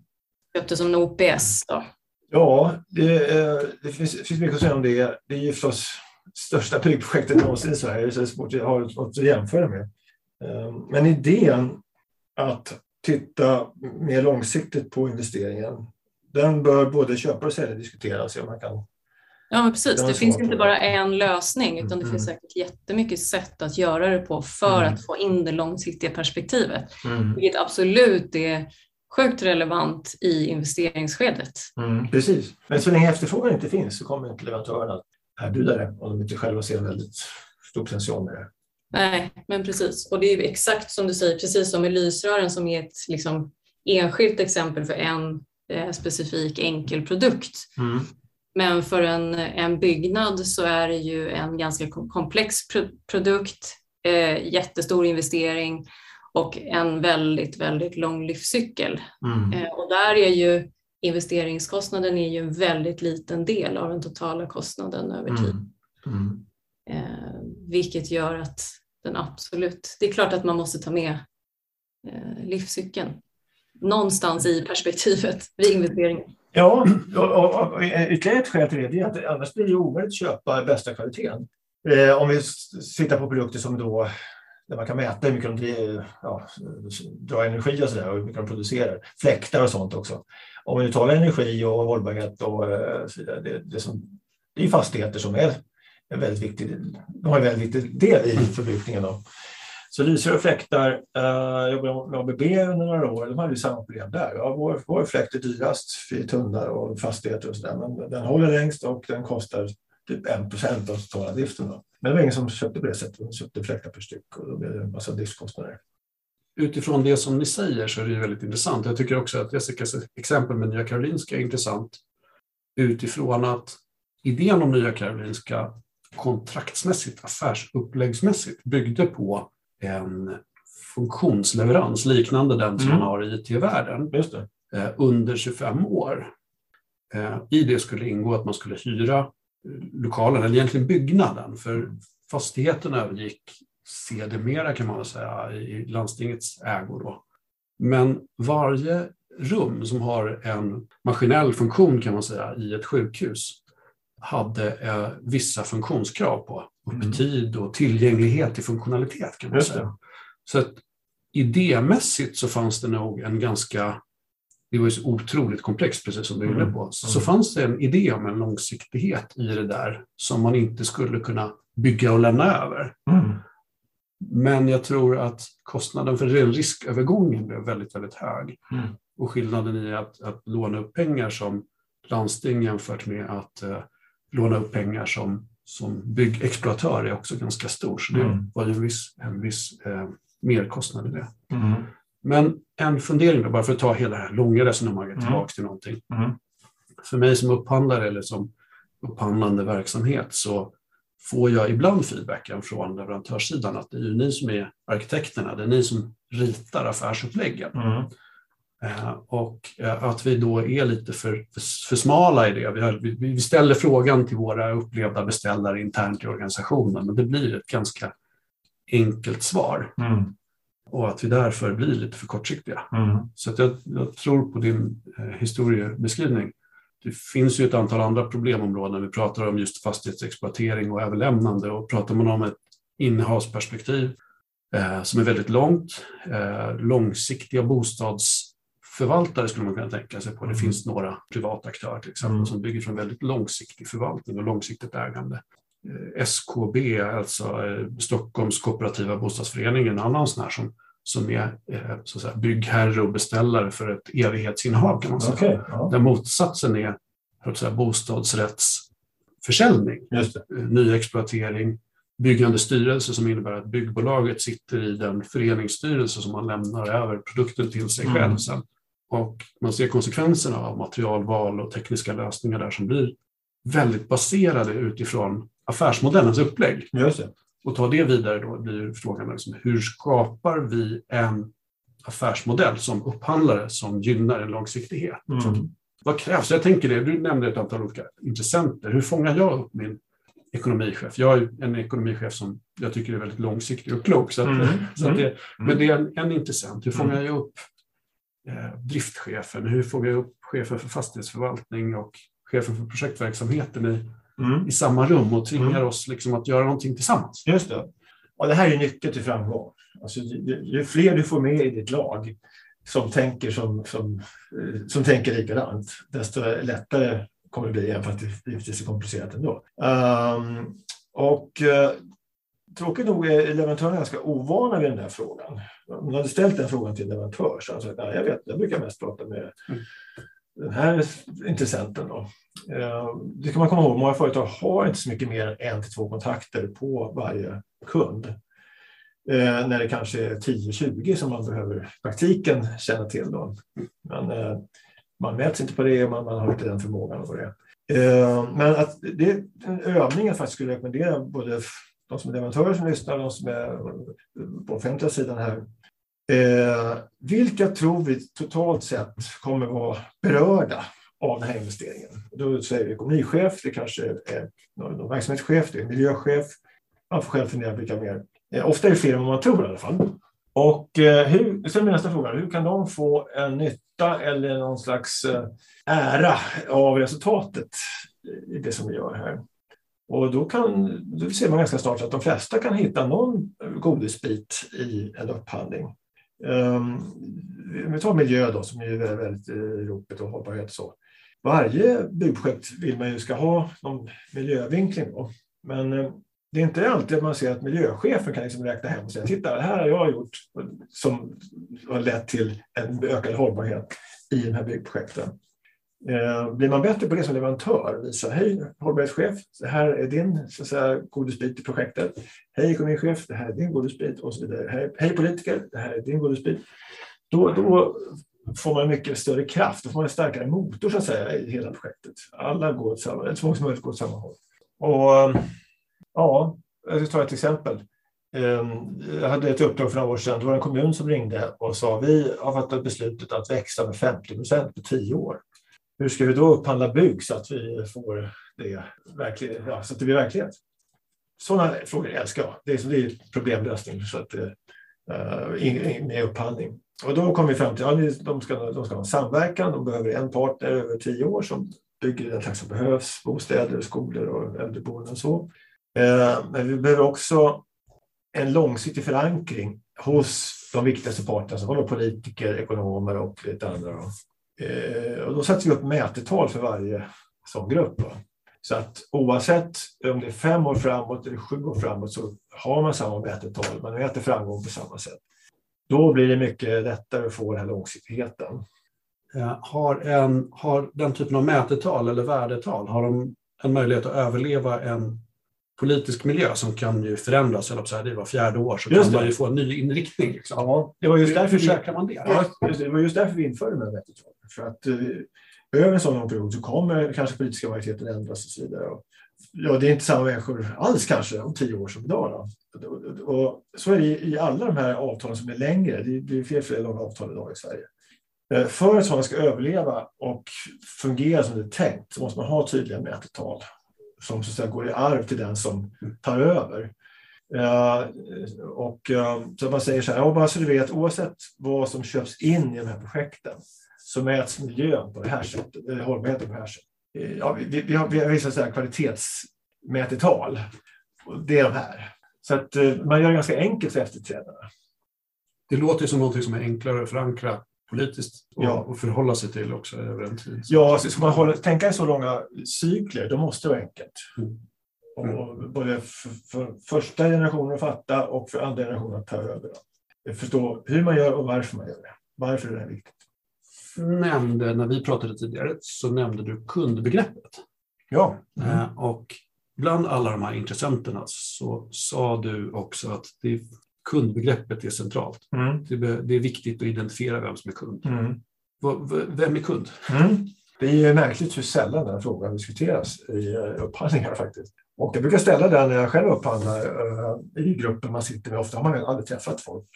Köpte som en OPS då. Ja, det, eh, det finns, finns, mycket att säga om det. Det är ju förstås största byggprojektet någonsin i Sverige, så det är svårt att ha något att jämföra med. Men idén att titta mer långsiktigt på investeringen, den bör både köpare och säljare diskutera och se om man kan Ja, men precis. Det finns inte bara en lösning utan det mm. finns säkert jättemycket sätt att göra det på för mm. att få in det långsiktiga perspektivet. Mm. Vilket absolut är sjukt relevant i investeringsskedet. Mm, precis, men så länge efterfrågan inte finns så kommer inte leverantörerna att erbjuda det om de inte själva ser en väldigt stor potential med det. Nej, men precis. Och det är exakt som du säger, precis som med lysrören som är ett liksom, enskilt exempel för en eh, specifik enkel produkt. Mm. Men för en, en byggnad så är det ju en ganska komplex pro produkt, eh, jättestor investering och en väldigt, väldigt lång livscykel. Mm. Eh, och där är ju investeringskostnaden är ju en väldigt liten del av den totala kostnaden över tid. Mm. Mm. Eh, vilket gör att den absolut, det är klart att man måste ta med eh, livscykeln någonstans i perspektivet vid investeringen. Ja, och, och, ytterligare ett skäl till det är att annars blir det omöjligt att köpa bästa kvaliteten. Eh, om vi tittar på produkter som då där man kan mäta hur mycket de ja, drar energi och så där, och hur mycket de producerar. Fläktar och sånt också. Om vi nu talar energi och hållbarhet och eh, så vidare, det, det, som, det är fastigheter som är en väldigt viktig, de har en väldigt viktig del i förbrukningen. Då. Så Lyser och fläktar, eh, jag jobbade med ABB under några år, de hade ju samma problem där. Ja, vår, vår fläkt är dyrast i tunnlar och fastigheter och sådär, men den håller längst och den kostar typ 1 procent av totala driften. Då. Men det var ingen som köpte på det sättet, de köpte fläktar per styck och då blev det en massa driftskostnader. Utifrån det som ni säger så är det väldigt intressant. Jag tycker också att Jessicas exempel med Nya Karolinska är intressant utifrån att idén om Nya Karolinska kontraktsmässigt, affärsuppläggsmässigt byggde på en funktionsleverans liknande den som mm. man har i IT-världen eh, under 25 år. Eh, I det skulle ingå att man skulle hyra eh, lokalen, eller egentligen byggnaden, för fastigheten övergick sedermera kan man säga i landstingets ägo. Då. Men varje rum som har en maskinell funktion kan man säga i ett sjukhus hade vissa funktionskrav på upptid och tillgänglighet till funktionalitet kan man säga. Så att idémässigt så fanns det nog en ganska, det var ju så otroligt komplext precis som du är inne mm. på, så, så mm. fanns det en idé om en långsiktighet i det där som man inte skulle kunna bygga och lämna över. Mm. Men jag tror att kostnaden för riskövergången blev väldigt, väldigt hög. Mm. Och skillnaden i att, att låna upp pengar som landsting jämfört med att eh, låna upp pengar som, som byggexploatör är också ganska stor. Så det mm. var ju en viss, en viss eh, merkostnad i det. Mm. Men en fundering då, bara för att ta hela det här långa resonemanget mm. tillbaka till någonting. Mm. För mig som upphandlare eller som upphandlande verksamhet så får jag ibland feedbacken från leverantörssidan att det är ju ni som är arkitekterna, det är ni som ritar affärsuppläggen. Mm. Eh, och eh, att vi då är lite för, för, smala i det. Vi, har, vi, ställer frågan till våra upplevda beställare internt i organisationen och det blir ett ganska enkelt svar. Mm. Och att vi därför blir lite för kortsiktiga. Mm. Så jag, jag, tror på din eh, historiebeskrivning. Det finns ju ett antal andra problemområden. Vi pratar om just fastighetsexploatering och överlämnande och pratar man om ett innehavsperspektiv eh, som är väldigt långt, eh, långsiktiga bostads förvaltare skulle man kunna tänka sig på. Det mm. finns några privata aktörer till exempel mm. som bygger för en väldigt långsiktig förvaltning och långsiktigt ägande. Eh, SKB, alltså eh, Stockholms kooperativa bostadsförening, en annan sån här som som är eh, så att säga, byggherre och beställare för ett evighetsinnehav kan man säga. Okay, ja. Där motsatsen är att säga, bostadsrättsförsäljning, nyexploatering, byggande styrelse som innebär att byggbolaget sitter i den föreningsstyrelse som man lämnar över produkten till sig Mm. själv sen. Och man ser konsekvenserna av materialval och tekniska lösningar där som blir väldigt baserade utifrån affärsmodellens upplägg. Just det. Och ta det vidare då blir frågan liksom, hur skapar vi en affärsmodell som upphandlare som gynnar en långsiktighet? Mm. Vad krävs? Jag tänker det, du nämnde ett antal olika intressenter. Hur fångar jag upp min ekonomichef? Jag är en ekonomichef som jag tycker är väldigt långsiktig och klok. Så att, Mm. så att det, Mm. Men det är en, en intressent. Hur fångar jag upp driftchefen? Hur fångar jag upp chefen för fastighetsförvaltning och chefen för projektverksamheten i, Mm. i samma rum och tvingar Mm. oss liksom att göra någonting tillsammans? Just det. Och det här är nyckeln till framgång. Alltså, ju, ju fler du får med i ditt lag som tänker, som, som, eh, som tänker likadant, desto lättare kommer det bli, även fast det givetvis är komplicerat ändå. Um, och uh, tråkigt nog är leverantörerna ganska ovana vid den här frågan. Om man hade ställt den frågan till en leverantör så hade han sagt, nej, jag vet, jag brukar mest prata med Mm. den här intressenten. Då. Eh, Det kan man komma ihåg, många företag har inte så mycket mer än en till två kontakter på varje kund. Eh, när det kanske är 10-20 som man behöver praktiken känna till. Då. Men eh, man mäts inte på det, man, man har inte den förmågan på det. Men att det är en övning jag faktiskt skulle rekommendera både de som är leverantörer som lyssnar de som är på offentliga sidan här. Eh, vilka tror vi totalt sett kommer vara berörda av den här investeringen? Då säger vi ekonomichef, det kanske är någon, någon verksamhetschef, det är miljöchef. Man får själv fundera vilka mer. Eh, ofta är det fler än vad man tror i alla fall. Och eh, hur, sen är nästa fråga, hur kan de få en nytta eller någon slags eh, ära av resultatet i det som vi gör här? Och då, kan, då ser man ganska snart att de flesta kan hitta någon godisbit i en upphandling. Um, vi tar miljö då, som är väldigt, väldigt eh, ropet och hållbarhet och så. Varje byggprojekt vill man ju ska ha någon miljövinkling då. Men eh, det är inte alltid man ser att miljöchefen kan liksom räkna hem och säga titta, det här har jag gjort som har lett till en ökad hållbarhet i de här byggprojekten. Eh, blir man bättre på det som leverantör, visa hej hållbarhetschef, det här är din så att säga, godisbit i projektet. Hej ekonomichef, det här är din godisbit och så vidare. Hej, hej politiker, det här är din godisbit. Då, då får man mycket större kraft, då får man en starkare motor så att säga i hela projektet. Alla går åt samma, eller så många som möjligt går åt samma håll. Och ja, jag ska ta ett exempel. Ehm, jag hade ett uppdrag för några år sedan. Det var en kommun som ringde och sa vi har fattat beslutet att växa med 50 procent på tio år. Hur ska vi då upphandla bygg så att vi får det verkligen, ja, så att det blir verklighet? Sådana frågor älskar jag. Det är, det är problemlösning så att, uh, med upphandling. Och då kom vi fram till att ja, de, ska, de ska ha en samverkan. De behöver en partner över tio år som bygger den takt som behövs. Bostäder, skolor och äldreboenden och så. Uh, men vi behöver också en långsiktig förankring hos de viktigaste parterna som var politiker, ekonomer och lite andra. Eh, och då sätter vi upp mätetal för varje sån grupp. Då. Så att oavsett om det är fem år framåt eller sju år framåt så har man samma mätetal. Man mäter framgång på samma sätt. Då blir det mycket lättare att få den här långsiktigheten. Har, en, har den typen av mätetal eller värdetal, har de en möjlighet att överleva en politisk miljö som kan ju förändras, eller så här, det var fjärde år, så Just kan det. man ju få en ny inriktning. Liksom. Ja, det var just Hur, därför hur vi, säkrar man det? ja, just det, det var just därför vi införde de här mätetalen. För att eh, över en sån lång period så kommer kanske politiska majoriteten ändras och så vidare. Och, ja, det är inte samma människor alls kanske om tio år som idag. Då. Och, så är det i, alla de här avtalen som är längre. Det, blir är fler och fler långa avtal idag i Sverige. Eh, för att sådana ska överleva och fungera som det är tänkt så måste man ha tydliga mätetal som så att säga går i arv till den som tar över. Uh, och uh, så man säger så här, ja, bara så du vet, oavsett vad som köps in i de här projekten så mäts miljön på det här sättet, eller hållbarheten på det här sättet. Uh, ja, vi, vi, har, vi har vissa så här kvalitetsmätetal. Det är de här. Så att man gör det ganska enkelt för efterträdarna. Det låter som något som är enklare att förankra politiskt och, Ja. och förhålla sig till också över en tid. Ja, så ska man hålla, tänka i så långa cykler, då måste det vara enkelt. Mm. Och både för, för första generationen att fatta och för andra generationen att ta över. förstå hur man gör och varför man gör det. Varför är det här viktigt? Nämnde, när vi pratade tidigare så nämnde du kundbegreppet. Ja. Mm. Och bland alla de här intressenterna så sa du också att det, kundbegreppet är centralt. Mm. Det, det, är viktigt att identifiera vem som är kund. Mm. Vem är kund? Mm. Det är märkligt hur sällan den frågan diskuteras i eh, upphandlingar faktiskt. Och jag brukar ställa den när jag själv upphandlar uh, i gruppen man sitter med. Ofta har man aldrig träffat folk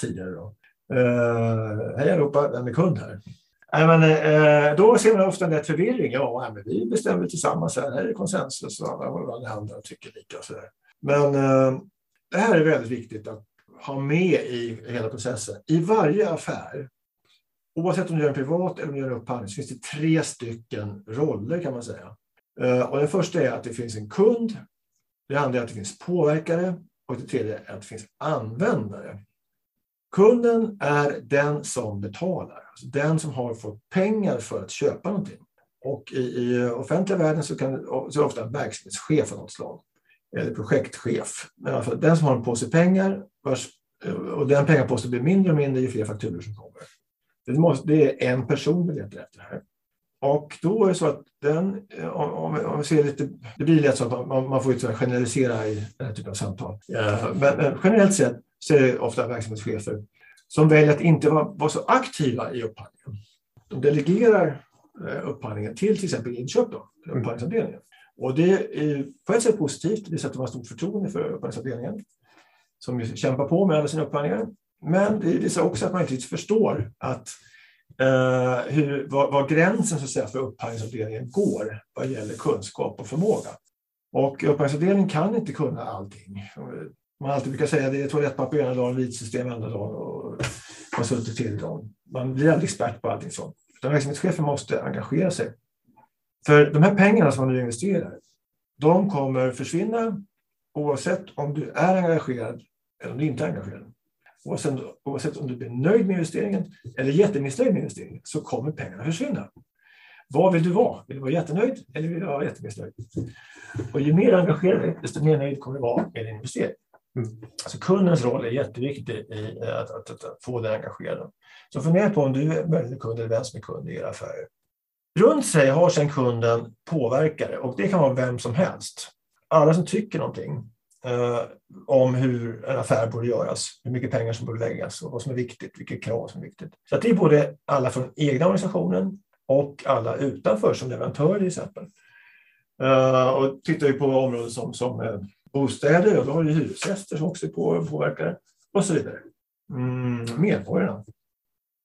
tidigare. Då. Uh, Hej allihopa, vem är kund här? Nej, men, eh, då ser man ofta en lätt förvirring. Ja, men vi bestämmer tillsammans, här, här är konsensus och alla andra tycker lika. Och så där. Men eh, det här är väldigt viktigt att ha med i hela processen. I varje affär oavsett om du gör en privat eller om du gör en upphandling så finns det tre stycken roller kan man säga. Eh, och den första är att det finns en kund. Det andra är att det finns påverkare och det tredje är att det finns användare. Kunden är den som betalar, alltså den som har fått pengar för att köpa någonting. Och i, i offentliga världen så, kan, så är det ofta en verksamhetschef av något slag, eller projektchef. Men alltså den som har en påse pengar vars, och den pengapåsen blir mindre och mindre ju fler fakturor som kommer. Det, måste, det är en person vi letar efter här. Och då är det så att den, om, om vi ser lite, det blir lätt så att man, man får generalisera i den här typen av samtal. Eh, men, men, generellt sett så är det ofta verksamhetschefer som väljer att inte vara, vara så aktiva i upphandlingen. De delegerar eh, upphandlingen till till exempel inköp, då, upphandlingsavdelningen. Och det är på ett sätt positivt, det sätter man stort förtroende för upphandlingsavdelningen som kämpar på med alla sina upphandlingar. Men det visar också att man inte förstår att eh, hur, var, var, gränsen så att säga, för upphandlingsavdelningen går vad gäller kunskap och förmåga. Och upphandlingsavdelningen kan inte kunna allting. Man alltid brukar säga det är toalettpapper ena dagen, vitsystem andra dagen och konsulter till dagen. Man blir aldrig expert på allting sånt. Utan verksamhetschefen måste engagera sig. För de här pengarna som man nu investerar, de kommer försvinna oavsett om du är engagerad eller om du inte är engagerad. Oavsett, oavsett om du blir nöjd med investeringen eller jättemissnöjd med investeringen så kommer pengarna försvinna. Vad vill du vara? Vill du vara jättenöjd eller vill du vara jättemissnöjd? Och ju mer engagerad desto mer nöjd kommer du vara med din investering. Mm. Alltså kundens roll är jätteviktig i att, att, att, att få dig engagerad. Så fundera på om du är möjlig kund eller vem som är kund i era affärer. Runt sig har sedan kunden påverkare och det kan vara vem som helst. Alla som tycker någonting eh, om hur en affär borde göras, hur mycket pengar som borde läggas och vad som är viktigt, vilket krav som är viktigt. Så det är både alla från egna organisationen och alla utanför som leverantörer till exempel. Eh, och tittar vi på områden som, som eh, bostäder, och då har du hyresgäster som också är påverkade och så vidare. Mm, medborgarna.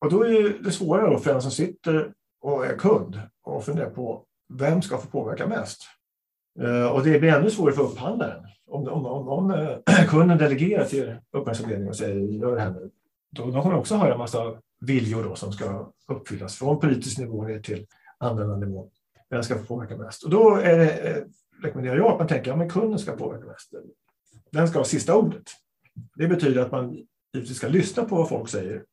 Och då är det svårare för den som sitter och är kund och funderar på vem ska få påverka mest? Eh, och det blir ännu svårare för upphandlaren om, om, om, om eh, kunden delegerar till upphandlingsavdelningen och säger gör det här nu, då, då kommer de också höra en massa viljor då som ska uppfyllas från politisk nivå ner till användarnivå. Vem ska få påverka mest? Och då är det, eh, rekommenderar jag att man tänker att ja, kunden ska påverka mest. Den ska ha sista ordet. Det betyder att man givetvis ska lyssna på vad folk säger.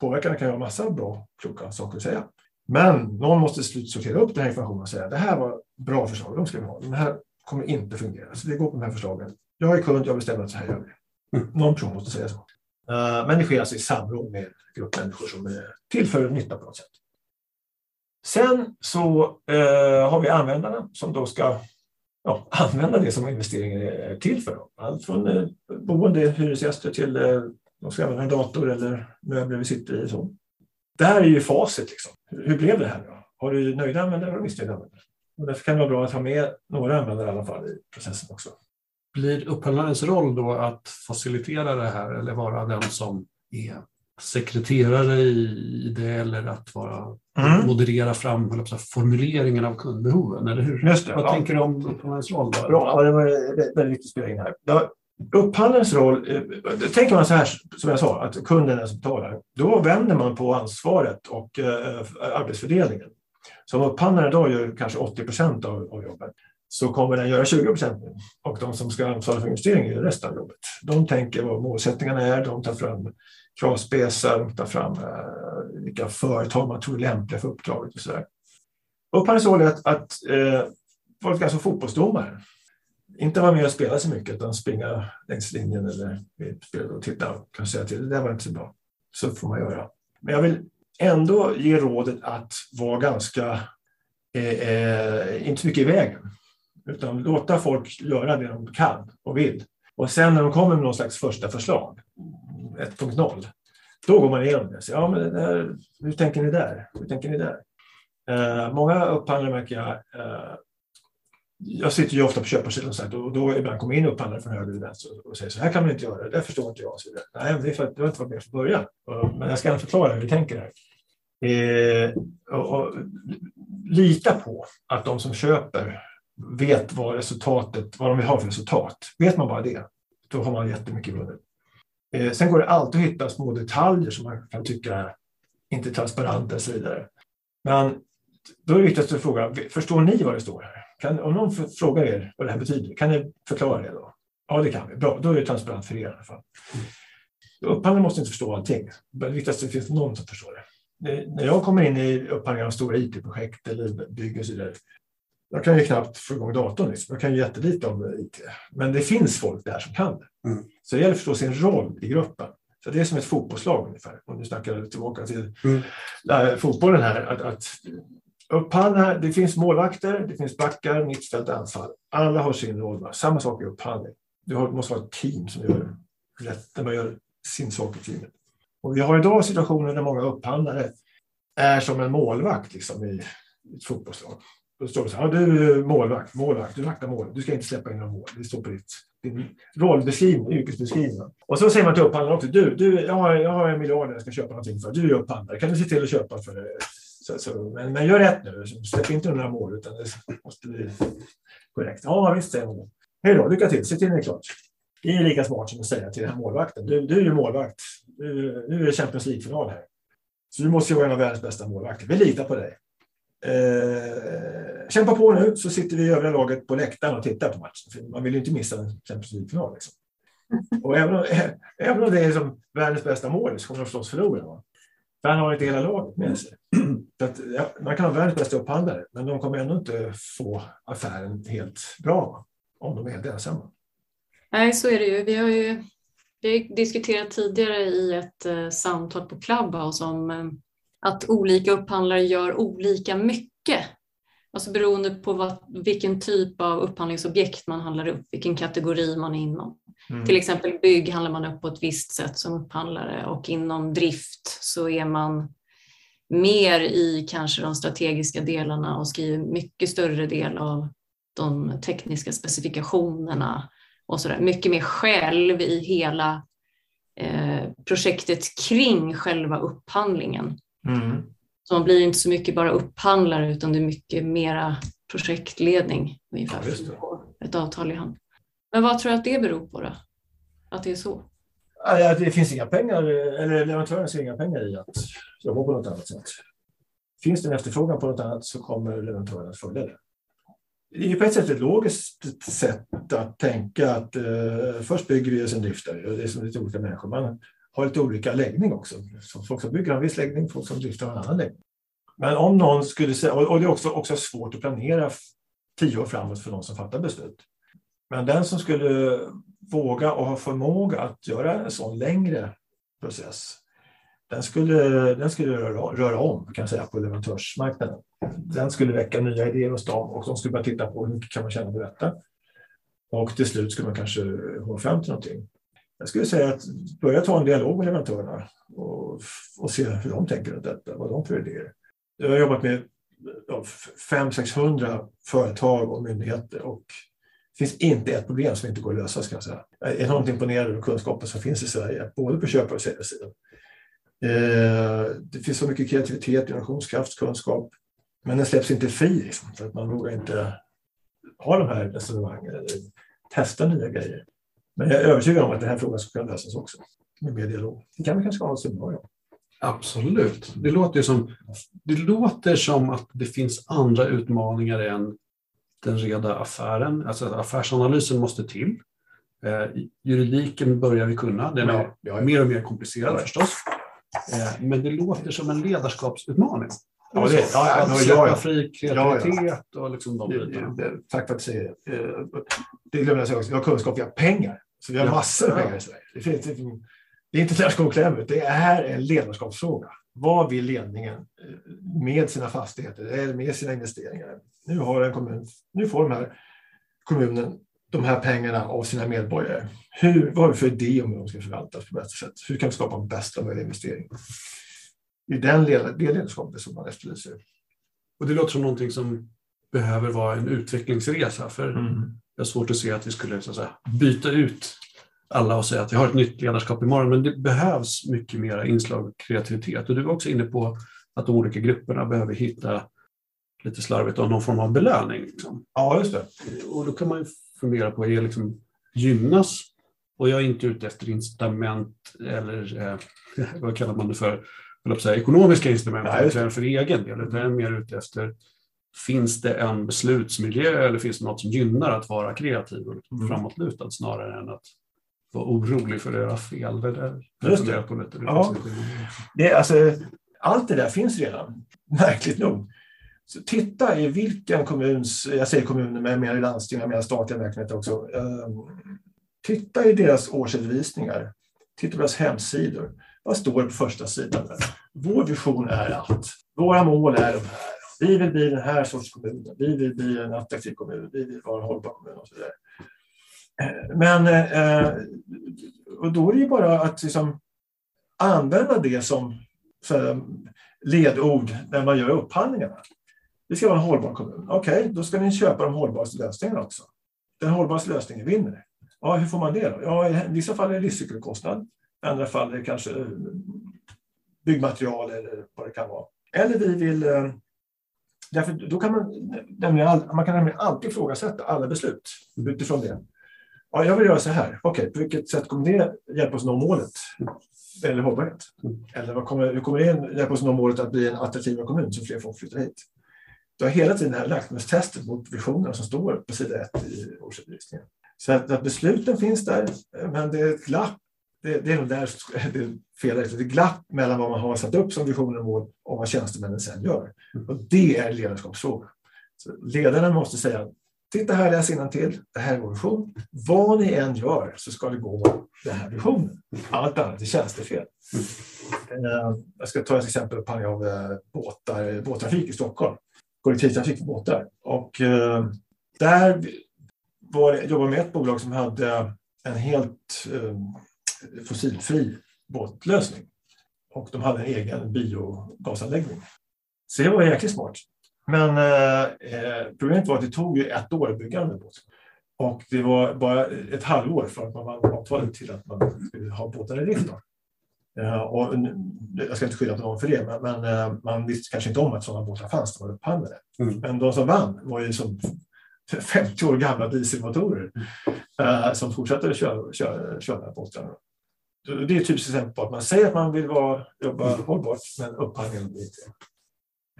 Påverkarna kan ha massa bra, kloka saker att säga. Men någon måste slutsortera upp den här informationen och säga det här var bra förslag, de ska vi ha. Den här kommer inte fungera. Så vi går på de här förslagen. Jag är kund, jag bestämmer att så här gör vi. Mm. Någon person måste säga så. Uh, men det sker alltså i samråd med grupp människor som är till för nytta på något sätt. Sen så uh, har vi användarna som då ska ja, använda det som investeringen är till för. Allt från eh, boende, hyresgäster till eh, de ska använda en dator eller möbler vi sitter i. Så. Där är ju facit. Liksom. Hur blev det här? Då? Har du nöjda användare och missnöjda användare? Och därför kan det vara bra att ha med några användare i alla fall i processen också. Blir upphandlarens roll då att facilitera det här eller vara den som är sekreterare i det eller att vara, mm. moderera fram formuleringen av kundbehoven, eller hur? Just det, Vad ja. tänker du om upphandlarens roll? Då? Bra, det var väldigt viktigt in här. Ja, upphandlarens roll, eh, tänker man så här som jag sa, att kunden är som betalar, då vänder man på ansvaret och eh, arbetsfördelningen. Som upphandlare då gör kanske 80 procent av, av jobbet så kommer den göra 20 procent nu. Och de som ska ansvara för investeringen gör resten av jobbet. De tänker vad målsättningarna är, de tar fram kravspecar och ta fram eh, vilka företag man tror är lämpliga för uppdraget och så där. Upphandlingens är att, att eh, vara alltså ganska fotbollsdomare. inte vara med och spela så mycket utan springa längs linjen eller och titta och kan säga till det där var inte så bra. Så får man göra. Men jag vill ändå ge rådet att vara ganska, eh, eh inte så mycket i vägen. Utan låta folk göra det de kan och vill. Och sen när de kommer med någon slags första förslag, 1.0, då går man igenom det. Så, ja, men det här, hur tänker ni där? Hur tänker ni där? Eh, många upphandlare märker jag eh, jag sitter ju ofta på köparsidan och, och då ibland kommer in upphandlare från höger och vänster och säger så här kan man inte göra, det förstår inte jag. Så Nej, det är för att du har inte varit med från början. Men jag ska gärna förklara hur vi tänker här. Eh, och, och, lita på att de som köper vet vad resultatet, vad de vill ha för resultat. Vet man bara det, då har man jättemycket vunnet. Eh, sen går det alltid att hitta små detaljer som man kan tycka är inte transparenta och så vidare. Men då är det viktigt att fråga, förstår ni vad det står här? Kan, om någon frågar er vad det här betyder, kan ni förklara det då? Ja, det kan vi. Bra, då är det transparent för er i alla fall. Mm. Upphandlaren måste inte förstå allting. Det viktigaste är att det finns någon som förstår det. när jag kommer in i upphandlingar av stora IT-projekt eller bygger och så vidare, jag kan ju knappt få igång datorn. Liksom. Jag kan ju jättelite om IT. Men det finns folk där som kan det. Mm. Så det gäller att förstå sin roll i gruppen. Så det är som ett fotbollslag ungefär. Om du snackar tillbaka till mm. fotbollen här. Att, att upphandla, det finns målvakter, det finns backar, mittfält, anfall. Alla har sin roll. Samma sak i upphandling. Du måste ha ett team som gör rätt, när man gör sin sak i teamet. Och vi har idag situationer där många upphandlare är som en målvakt liksom, i ett fotbollslag. Då står det så här, du är målvakt, målvakt, du vaktar mål, du ska inte släppa in några mål. Det står på ditt, din rollbeskrivning, yrkesbeskrivning. Och så säger man till upphandlaren också, du, du jag, har, jag har en miljard jag ska köpa någonting för, du är upphandlare, kan du se till att köpa för det? Så, så, men, men gör rätt nu, släpp inte några mål utan det måste bli korrekt. Ja visst, säger hon. Hej då, lycka till, se till att det är klart. Det är lika smart som att säga till den här målvakten, du, du är ju målvakt, nu är det Champions League-final här. Så du måste ju vara en av världens bästa målvakter. Vi litar på dig. Eh, kämpa på nu så sitter vi i övriga laget på läktaren och tittar på matchen. För man vill ju inte missa en Champions League-final. Liksom. Och även om, även om det är som världens bästa mål så kommer de förstås förlora. För han har inte hela laget med sig. Att, ja, man kan ha världens bästa upphandlare, men de kommer ändå inte få affären helt bra om de är helt ensamma. Nej, så är det ju. Vi har ju vi har diskuterat tidigare i ett eh, samtal på Clubhouse om eh, att olika upphandlare gör olika mycket. Alltså beroende på vad, vilken typ av upphandlingsobjekt man handlar upp, vilken kategori man är inom. Mm. Till exempel bygg handlar man upp på ett visst sätt som upphandlare och inom drift så är man mer i kanske de strategiska delarna och skriver mycket större del av de tekniska specifikationerna och så där. Mycket mer själv i hela eh, projektet kring själva upphandlingen. Mm. Så man blir inte så mycket bara upphandlare utan det är mycket mera projektledning ungefär ja, ett avtal i hand. Men vad tror du att det beror på då? Att det är så? Det finns inga pengar, eller leverantören ser inga pengar i att jobba på något annat sätt. Finns det en efterfrågan på något annat så kommer leverantören att följa det. Det är på ett sätt ett logiskt sätt att tänka att eh, först bygger vi och sen driftar vi. Det är som lite olika människor. Man har lite olika läggning också. Så folk som bygger har en viss läggning, folk som driftar har en annan läggning. Men om någon skulle säga, och det är också, också svårt att planera tio år framåt för någon som fattar beslut. Men den som skulle våga och ha förmåga att göra en sån längre process, den skulle, den skulle röra, röra om kan jag säga, på leverantörsmarknaden. Den skulle väcka nya idéer hos dem och de skulle börja titta på hur mycket kan man tjäna på detta. Och till slut skulle man kanske komma fram till någonting. Jag skulle säga att börja ta en dialog med leverantörerna och, och se hur de tänker runt detta, vad de för idéer. Jag har jobbat med 500-600 företag och myndigheter och det finns inte ett problem som inte går att lösa. Ska jag säga. Jag är enormt imponerad över kunskapen som finns i Sverige, både på köpare och säljarsidan. Eh, det finns så mycket kreativitet, innovationskraft, kunskap, men den släpps inte fri liksom, för att man vågar inte ha de här resonemangen eller testa nya grejer. Men jag är övertygad om att den här frågan ska kunna lösas också med mer dialog. Det kan vi kanske ha en seminarium. Absolut. Det låter, som, det låter som att det finns andra utmaningar än den reda affären. Alltså affärsanalysen måste till. Eh, juridiken börjar vi kunna. Den är ja, ja, ja. mer och mer komplicerad förstås. Eh, men det låter som en ledarskapsutmaning. Ja, det, ja, ja, ja, ja. fri kreativitet ja, och liksom de bitarna. Tack för att du säger det. Eh, det glömde jag säga också. Vi har kunskap, vi har pengar. Så vi har massor med pengar i Sverige. Det, finns, det är inte ledarskap Det är en ledarskapsfråga. Vad vill ledningen eh, med sina fastigheter eller med sina investeringar? Nu, har en kommun, nu får de här kommunen de här pengarna av sina medborgare. Hur, vad har vi för idé om hur de ska förvaltas på bästa sätt? Hur kan vi skapa bästa möjliga investering? Det är den det ledarskapet som man efterlyser. Och det låter som någonting som behöver vara en utvecklingsresa. För mm. Jag har svårt att se att vi skulle så att säga, byta ut alla och säga att vi har ett nytt ledarskap imorgon. Men det behövs mycket mer inslag av kreativitet. Och du var också inne på att de olika grupperna behöver hitta lite slarvigt någon form av belöning. Liksom. Ja, just det. Och då kan man ju fundera på, är liksom gynnas? Och jag är inte ute efter incitament eller eh, vad kallar man det för, säga, ekonomiska incitament Nej, för egen del, utan jag är mer ute efter Finns det en beslutsmiljö eller finns det något som gynnar att vara kreativ och mm. framåtlutad snarare än att vara orolig för att göra fel? Det där Just det. På lite. Ja. Det, alltså, allt det där finns redan, märkligt nog. Så titta i vilken kommuns, jag säger kommuner men mer i landsting, jag menar statliga verksamheter också. Ehm, titta i deras årsredovisningar, titta på deras hemsidor. Vad står det på första sidan? Där? Vår vision är att, våra mål är de här. Vi vill bli den här sorts kommun, vi vill bli en attraktiv kommun, vi vill vara en hållbar kommun och så vidare. Eh, men eh, och då är det ju bara att liksom använda det som ledord när man gör upphandlingarna. Vi ska vara en hållbar kommun. Okej, okay, då ska ni köpa de hållbaraste lösningarna också. Den hållbaraste lösningen vinner. Ja, hur får man det då? Ja, I vissa fall är det livscykelkostnad. I andra fall är det kanske byggmaterial eller vad det kan vara. Eller vi vill... Eh, Därför då kan man, man kan nämligen alltid ifrågasätta alla beslut utifrån det. Ja, jag vill göra så här. Okej, okay, på vilket sätt kommer det hjälpa oss nå målet? Eller hållbarhet? Eller vad kommer, hur kommer det hjälpa oss nå målet att bli en attraktiv kommun så fler folk flyttar hit? Du har hela tiden det här lackmustestet mot visionerna som står på sida ett i årsredovisningen. Så att, att, besluten finns där, men det är ett glapp. Det, det är nog där det är fel. Det är glapp mellan vad man har satt upp som visioner och mål och vad tjänstemännen sen gör. Mm. Och det är en ledarskapsfråga. Så ledarna måste säga Titta här, läs till. Det här är vår vision. Vad ni än gör så ska det gå den här visionen. Allt annat är tjänstefel. Mm. Jag ska ta ett exempel på av eh, båtar, båttrafik i Stockholm kollektivtrafik för båtar. Och eh, där var, jobbade med ett bolag som hade en helt eh, fossilfri båtlösning. Och de hade en egen biogasanläggning. Så det var jäkligt smart. Men eh, eh, problemet var att det tog ju ett år att bygga den båten. Och det var bara ett halvår från att man vann avtalet till att man skulle ha båtar i drift. Uh, och, jag ska inte skylla på någon för det, men, men uh, man visste kanske inte om att sådana båtar fanns. De var upphandlade. Mm. Men de som vann var ju som 50 år gamla dieselmotorer uh, som fortsatte att köra, köra, köra båtarna. Det är ett typiskt exempel på att man säger att man vill vara, jobba mm. hållbart, men upphandlingen blir inte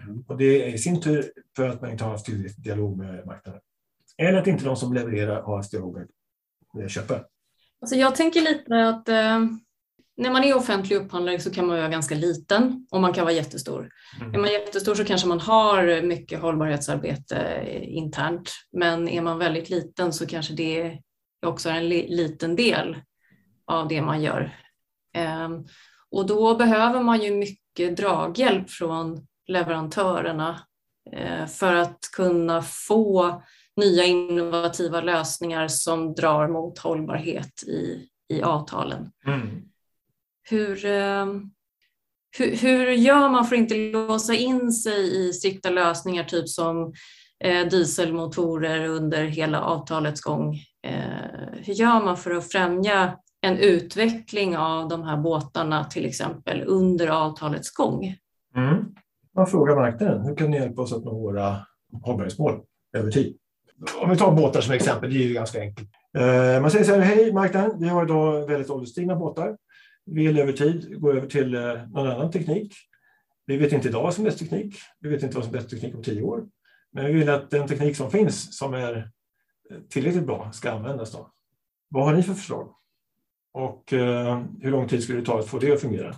mm. Och det är i sin tur för att man inte har haft tillräcklig dialog med marknaden. Eller att inte de som levererar har haft dialog med köparen. Alltså jag tänker lite att när man är offentlig upphandlare så kan man vara ganska liten och man kan vara jättestor. Mm. Är man jättestor så kanske man har mycket hållbarhetsarbete internt, men är man väldigt liten så kanske det också är en li liten del av det man gör. Um, och då behöver man ju mycket draghjälp från leverantörerna uh, för att kunna få nya innovativa lösningar som drar mot hållbarhet i, i avtalen. Mm hur, ehm, hur, hur gör man för att inte låsa in sig i strikta lösningar, typ som eh, dieselmotorer under hela avtalets gång? Eh, hur gör man för att främja en utveckling av de här båtarna till exempel under avtalets gång? Mm. Man frågar marknaden, hur kan ni hjälpa oss att nå våra hållbarhetsmål över tid? Om vi tar båtar som exempel, det är ju ganska enkelt. Eh, man säger så här, hej marknaden, vi har idag väldigt ålderstigna båtar vill över tid gå över till eh, någon annan teknik. Vi vet inte idag vad som är bäst teknik. Vi vet inte vad som är bäst teknik om tio år. Men vi vill att den teknik som finns som är eh, tillräckligt bra ska användas. Då. Vad har ni för förslag? Och eh, hur lång tid skulle det ta att få det att fungera?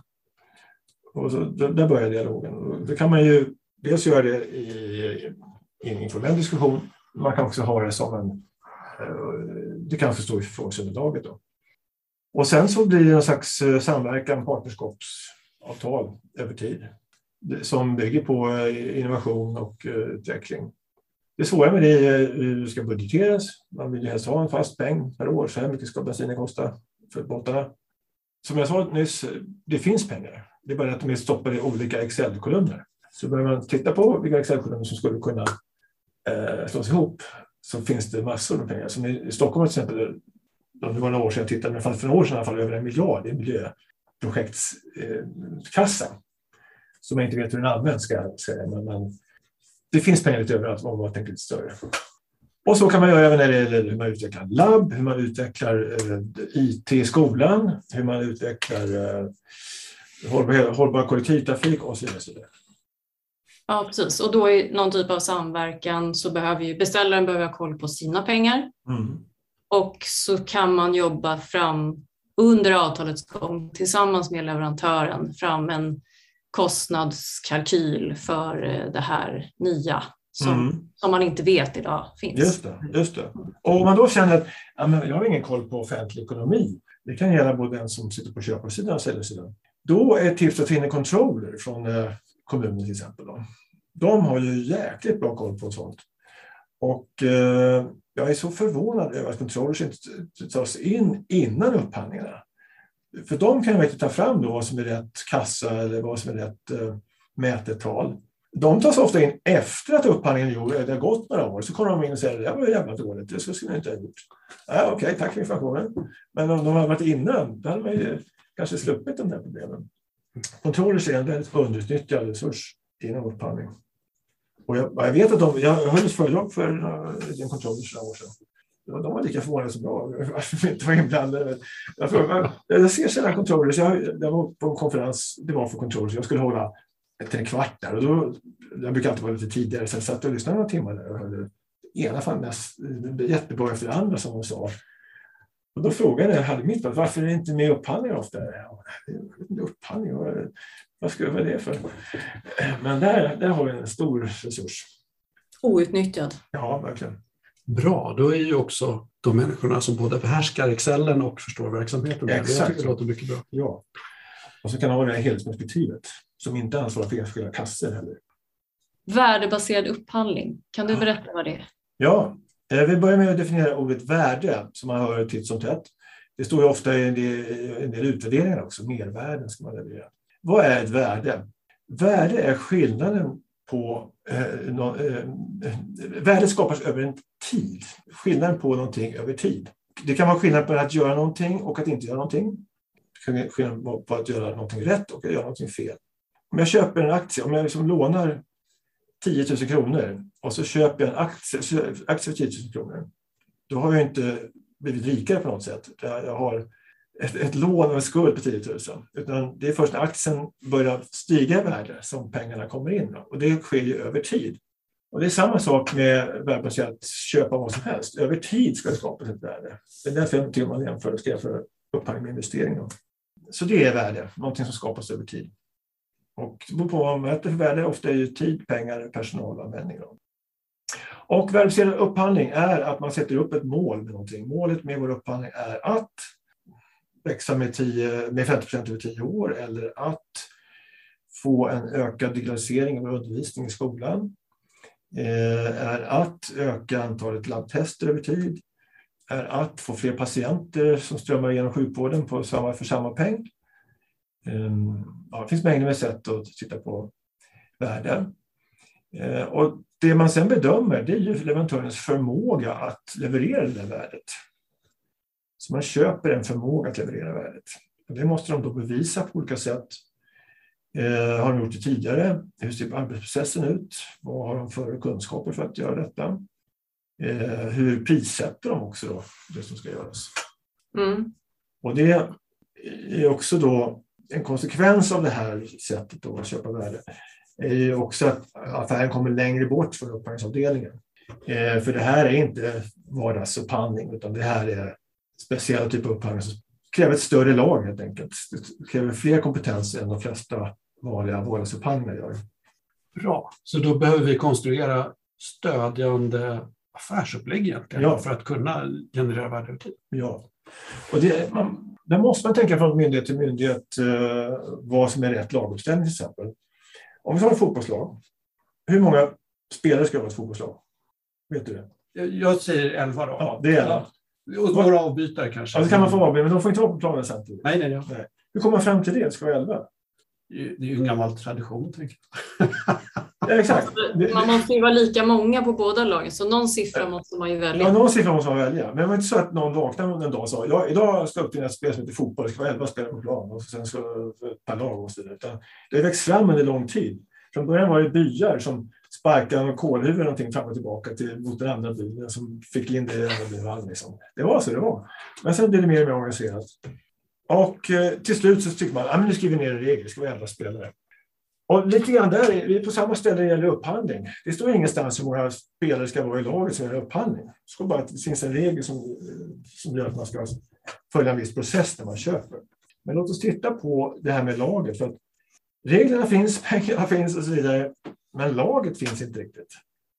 Och så, där börjar dialogen. Då kan man ju dels göra det i, i en informell diskussion. Man kan också ha det som en... Eh, det kan förstå i förfrågningsunderlaget. Då. Och sen så blir det en slags eh, samverkan, partnerskapsavtal över tid som bygger på eh, innovation och eh, utveckling. Det svåra med det är hur det ska budgeteras. Man vill ju helst ha en fast peng per år. Så här mycket ska bensinen kosta för båtarna. Som jag sa nyss, det finns pengar. Det är bara att de är stoppade i olika Excel-kolumner. Så börjar man titta på vilka Excel-kolumner som skulle kunna eh, slås ihop så finns det massor med pengar. Som i Stockholm till exempel, det var några år sedan jag tittade, men för några år sedan i alla fall över en miljard i miljöprojektskassa. Eh, som jag inte vet hur den används, ska jag säga. Men, men det finns pengar lite överallt om man tänker lite större. Och så kan man göra även när det gäller hur man utvecklar labb, hur man utvecklar eh, IT i skolan, hur man utvecklar eh, hållbar, hållbar kollektivtrafik och så vidare. Ja, precis. Och då i någon typ av samverkan så behöver ju beställaren behöver ha koll på sina pengar. Mm. Och så kan man jobba fram under avtalets gång tillsammans med leverantören fram en kostnadskalkyl för eh, det här nya som, mm. som man inte vet idag finns. Just det, just det. Och om man då känner att ja, men jag har ingen koll på offentlig ekonomi, det kan gälla både den som sitter på köparsidan och säljarsidan. Då är ett tips att en controller från eh, kommunen till exempel. Då. De har ju jäkligt bra koll på sånt. Och eh, jag är så förvånad över att controllers inte tas in innan upphandlingarna. För de kan ju ta fram då vad som är rätt kassa eller vad som är rätt eh, mätetal. De tas ofta in efter att upphandlingen det har gått några år. Så kommer de in och säger att det var jävla dåligt, det skulle jag inte ha gjort. Ja, Okej, okay, tack för informationen. Men om de hade varit innan, då hade man ju kanske sluppit de där problemen. Kontroller är en väldigt underutnyttjad resurs inom upphandling. Och jag, jag, vet att de, jag höll ett föredrag för eh, uh, en kontroll för några år sedan. De var lika förvånade som jag varför vi inte var inblandade. Jag, jag, jag ser sällan controllers. Jag, jag var på en konferens, det var för controllers. Jag skulle hålla till en kvart där. Och då, jag brukar alltid vara lite tidigare, så jag satt och lyssnade några timmar där och hörde ena fan mest, jättebra efter det andra som hon sa. Och då frågade jag hade mitt varför är det inte med upphandlingar ofta? Ja, upphandling, vad, vad skulle vara det för? Men där, där har vi en stor resurs. Outnyttjad. Ja, verkligen. Bra, då är ju också de människorna som både behärskar Excelen och förstår verksamheten. Exakt. Jag tycker det låter mycket bra. Ja. Och så kan man ha det här helhetsperspektivet som inte ansvarar för enskilda kassor heller. Värdebaserad upphandling, kan du berätta vad det är? Ja, jag vill börja med att definiera ordet värde som man hör titt som tätt. Det står ju ofta i en del, en del utvärderingar också, mervärden ska man leverera. Vad är ett värde? Värde är skillnaden på... Eh, no, eh, värdet skapas över en tid. Skillnaden på någonting över tid. Det kan vara skillnad på att göra någonting och att inte göra någonting. Det kan vara skillnad på att göra någonting rätt och att göra någonting fel. Om jag köper en aktie, om jag liksom lånar 10 000 kronor och så köper jag en aktie, aktie för 10 000 kronor. Då har jag inte blivit rikare på något sätt. Jag har ett, ett lån och en skuld på 10 000. Utan det är först när aktien börjar stiga i värde som pengarna kommer in. Och det sker ju över tid. Och det är samma sak med värdebaserat köpa vad som helst. Över tid ska det skapas ett värde. Det är därför jag man jämför och ska jämföra upphandling med investering. Så det är värde, någonting som skapas över tid. Och det beror på vad man mäter för värde. Ofta är det tid, pengar, personalanvändning. Och värdebaserad upphandling är att man sätter upp ett mål med någonting. Målet med vår upphandling är att växa med, 10, med 50 procent över tio år eller att få en ökad digitalisering av undervisning i skolan. Eh, är att öka antalet labbtester över tid. Är att få fler patienter som strömmar igenom sjukvården på samma, för samma peng. Ehm, ja, det finns mängder med sätt att titta på värden. Eh, och det man sen bedömer det är ju leverantörens förmåga att leverera det där värdet. Så man köper en förmåga att leverera värdet. Och det måste de då bevisa på olika sätt. Eh, har de gjort det tidigare? Hur ser arbetsprocessen ut? Vad har de för kunskaper för att göra detta? Eh, hur prissätter de också då det som ska göras? Mm. Och det är också då en konsekvens av det här sättet att köpa värde är ju också att affären kommer längre bort från upphandlingsavdelningen. Eh, för det här är inte vardagsupphandling utan det här är speciella typer av upphandling som kräver ett större lag helt enkelt. Det kräver fler kompetenser än de flesta vanliga vardagsupphandlingar gör. Bra, så då behöver vi konstruera stödjande affärsupplägg egentligen ja. för att kunna generera värde över tid. Ja, och det, man, där måste man tänka från myndighet till myndighet eh, vad som är rätt laguppställning till exempel. Om vi tar ett fotbollslag, hur många spelare ska vara ett fotbollslag? Vet du det? Jag, säger elva då. Ja, det är elva. Och några avbytare kanske. Ja, det kan man få avbyta, men de får inte vara på planen samtidigt. Nej, nej, nej. Hur kommer man fram till det? Det ska vara elva? Det är ju en gammal tradition, tänker jag. exakt. Man måste ju vara lika många på båda lagen, så någon siffra måste man ju välja. Ja, någon siffra måste man välja. Men det var inte så att någon vaknade en dag och sa ja, idag ska jag upp till ett spel som heter fotboll, det ska vara elva spelare på plan och sen ska per lag och så vidare. det har växt fram under lång tid. Från början var det byar som sparkade kolhuvud någonting fram och tillbaka till, mot den andra byn som fick in det i den andra byn. Liksom. Det var så det var. Men sen blev det mer och mer organiserat. Och eh, till slut så tycker man att ah, nu skriver vi ner en regel, det ska vara elva spelare. Och lite grann där, vi är på samma ställe när det gäller upphandling. Det står ingenstans hur många spelare ska vara i laget som gör upphandling. Det står bara att det finns en regel som, som gör att man ska följa en viss process när man köper. Men låt oss titta på det här med laget. För att reglerna finns, pengarna finns och så vidare. Men laget finns inte riktigt.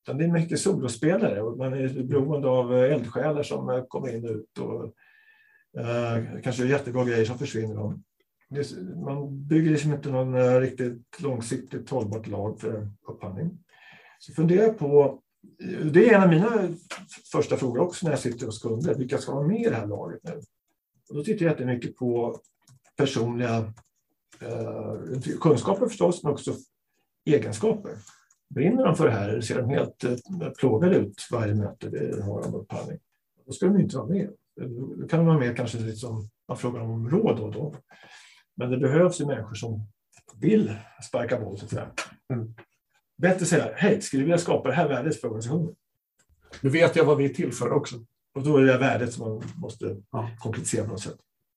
Utan det är mycket solospelare och man är beroende av eh, eldsjälar som eh, kommer in och ut. Och, eh, kanske jättebra grejer som försvinner man bygger liksom inte någon eh, riktigt långsiktigt hållbart lag för upphandling. Så fundera på, eh, det är en av mina första frågor också när jag sitter hos kunder, vilka ska vara med i det här laget nu? Och då tittar jag jättemycket på personliga eh, kunskaper förstås, men också egenskaper. Brinner de för det här eller ser de helt eh, plågade ut varje möte vi har om upphandling? Då ska de inte vara med. Då kan de vara med kanske lite som man frågar om råd då och då. Men det behövs ju människor som vill sparka boll. Så mm. Bättre säga, hej, skulle du vilja skapa det här värdet för organisationen? Nu vet jag vad vi är till för också. Och då är det värdet som man måste ja, konkretisera på något sätt.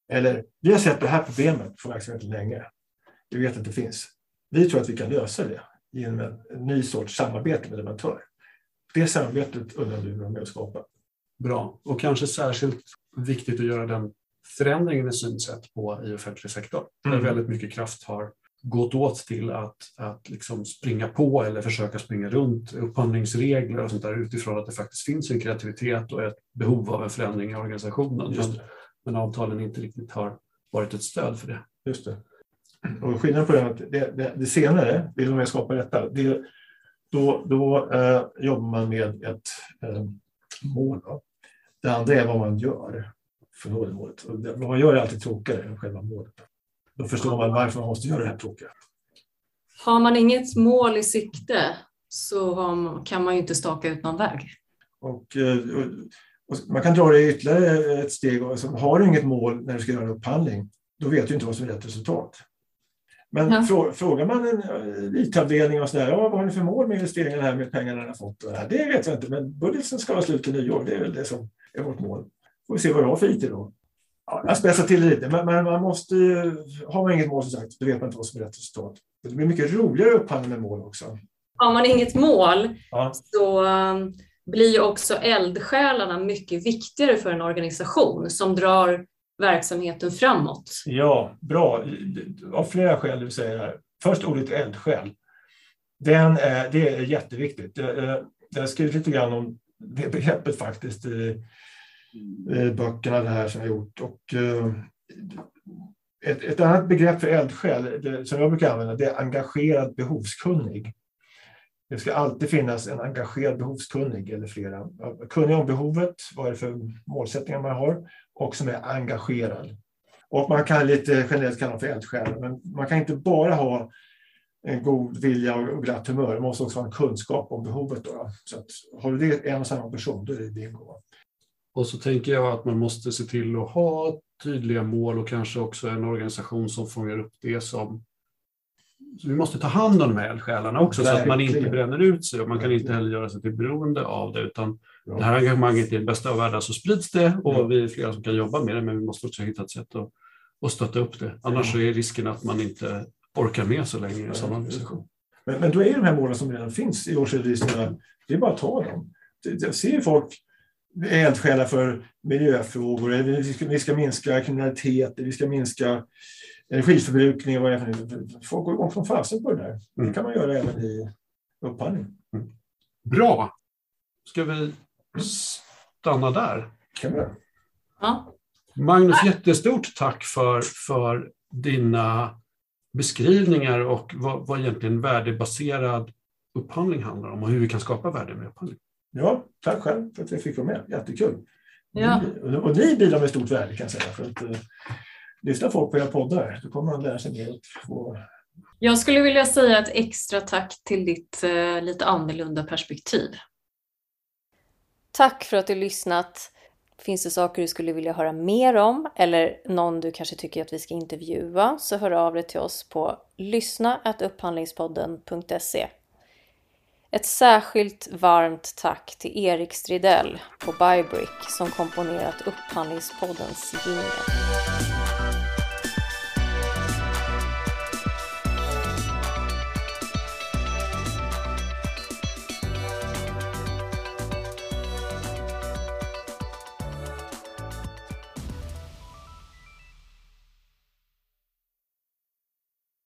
Eller, vi har sett det här problemet för verksamheten länge. Vi vet att det finns. Vi tror att vi kan lösa det genom en, ny sorts samarbete med leverantör. Det samarbetet undrar du med att skapa. Bra, och kanske särskilt viktigt att göra den förändringen i synsätt på i offentlig sektor. Mm. Där väldigt mycket kraft har gått åt till att, att liksom springa på eller försöka springa runt upphandlingsregler och sånt där utifrån att det faktiskt finns en kreativitet och ett behov av en förändring i organisationen. Men, men, avtalen inte riktigt har varit ett stöd för det. Just det. Och skillnaden på det, att det, det, det senare, vill man skapa detta, det, då, då eh, jobbar man med ett eh, mål. Då. Det andra är vad man gör för att nå det målet. Och vad man gör är alltid tråkigare än själva målet. Då förstår man varför man måste göra det här tråkiga. Har man inget mål i sikte så kan man ju inte staka ut någon väg. Och, eh, och, och man kan dra det ytterligare ett steg. Alltså, har du inget mål när du ska göra en upphandling, då vet du inte vad som är rätt resultat. Men ja. frågar man en eh, IT-avdelning och sådär, ja, vad har ni för mål med investeringen här med pengarna ni har fått? Det, det vet jag inte, men budgeten ska vara slut till nyår. Det är väl det som är vårt mål. Får vi se vad du har för IT då. Ja, jag spetsar till lite, men, men man måste ju, har man inget mål som sagt, då vet man inte vad som är rätt resultat. Det blir mycket roligare upphandling med mål också. Har man inget mål ja. så um, blir också eldsjälarna mycket viktigare för en organisation som drar verksamheten framåt. Ja, bra. Av flera skäl du säger här. Först ordet eldsjäl. Den är, det är jätteviktigt. Jag har skrivit lite grann om det begreppet faktiskt Eh, Eh, böckerna det här som jag gjort. Och, eh, ett, ett annat begrepp för eldsjäl det, som jag brukar använda det är engagerad behovskunnig. Det ska alltid finnas en engagerad behovskunnig eller flera. Kunnig om behovet, vad är det för målsättningar man har och som är engagerad. Och man kan lite generellt kalla dem för eldsjälar, men man kan inte bara ha en god vilja och glatt humör. Det måste också ha en kunskap om behovet. Då. Så att, har du det en och samma person, då är det bingo. Och så tänker jag att man måste se till att ha tydliga mål och kanske också en organisation som fångar upp det som så vi måste ta hand om de här eldsjälarna också Verkligen. så att man inte bränner ut sig och man kan inte heller göra sig till beroende av det utan ja. det här engagemanget i den bästa av världar så sprids det och ja. vi är flera som kan jobba med det men vi måste också hitta ett sätt att, att stötta upp det. Annars ja. är risken att man inte orkar med så länge i en sån organisation. Men, men då är de här målen som redan finns i årsredovisningarna, det är bara att ta dem. Jag ser folk eldsjälar för miljöfrågor, vi ska, vi ska minska kriminalitet, vi ska minska energiförbrukning. Vad Folk går igång från fasen på det där. Det mm. kan man göra även i upphandling. Mm. Bra! Ska vi stanna där? Kan vi. Ja. Magnus, jättestort tack för, för dina beskrivningar och vad, vad egentligen värdebaserad upphandling handlar om och hur vi kan skapa värde med upphandling. Ja, tack själv för att jag fick vara med. Jättekul. Ja. Ni, och ni bidrar med stort värde kan jag säga. För att, uh, lyssnar folk på era poddar, då kommer man lära sig mer. Och. Jag skulle vilja säga ett extra tack till ditt uh, lite annorlunda perspektiv. Tack för att du lyssnat. Finns det saker du skulle vilja höra mer om eller någon du kanske tycker att vi ska intervjua så hör av dig till oss på lyssna.upphandlingspodden.se. Ett särskilt varmt tack till Erik Stridell på Bybrick som komponerat Upphandlingspoddens jingel.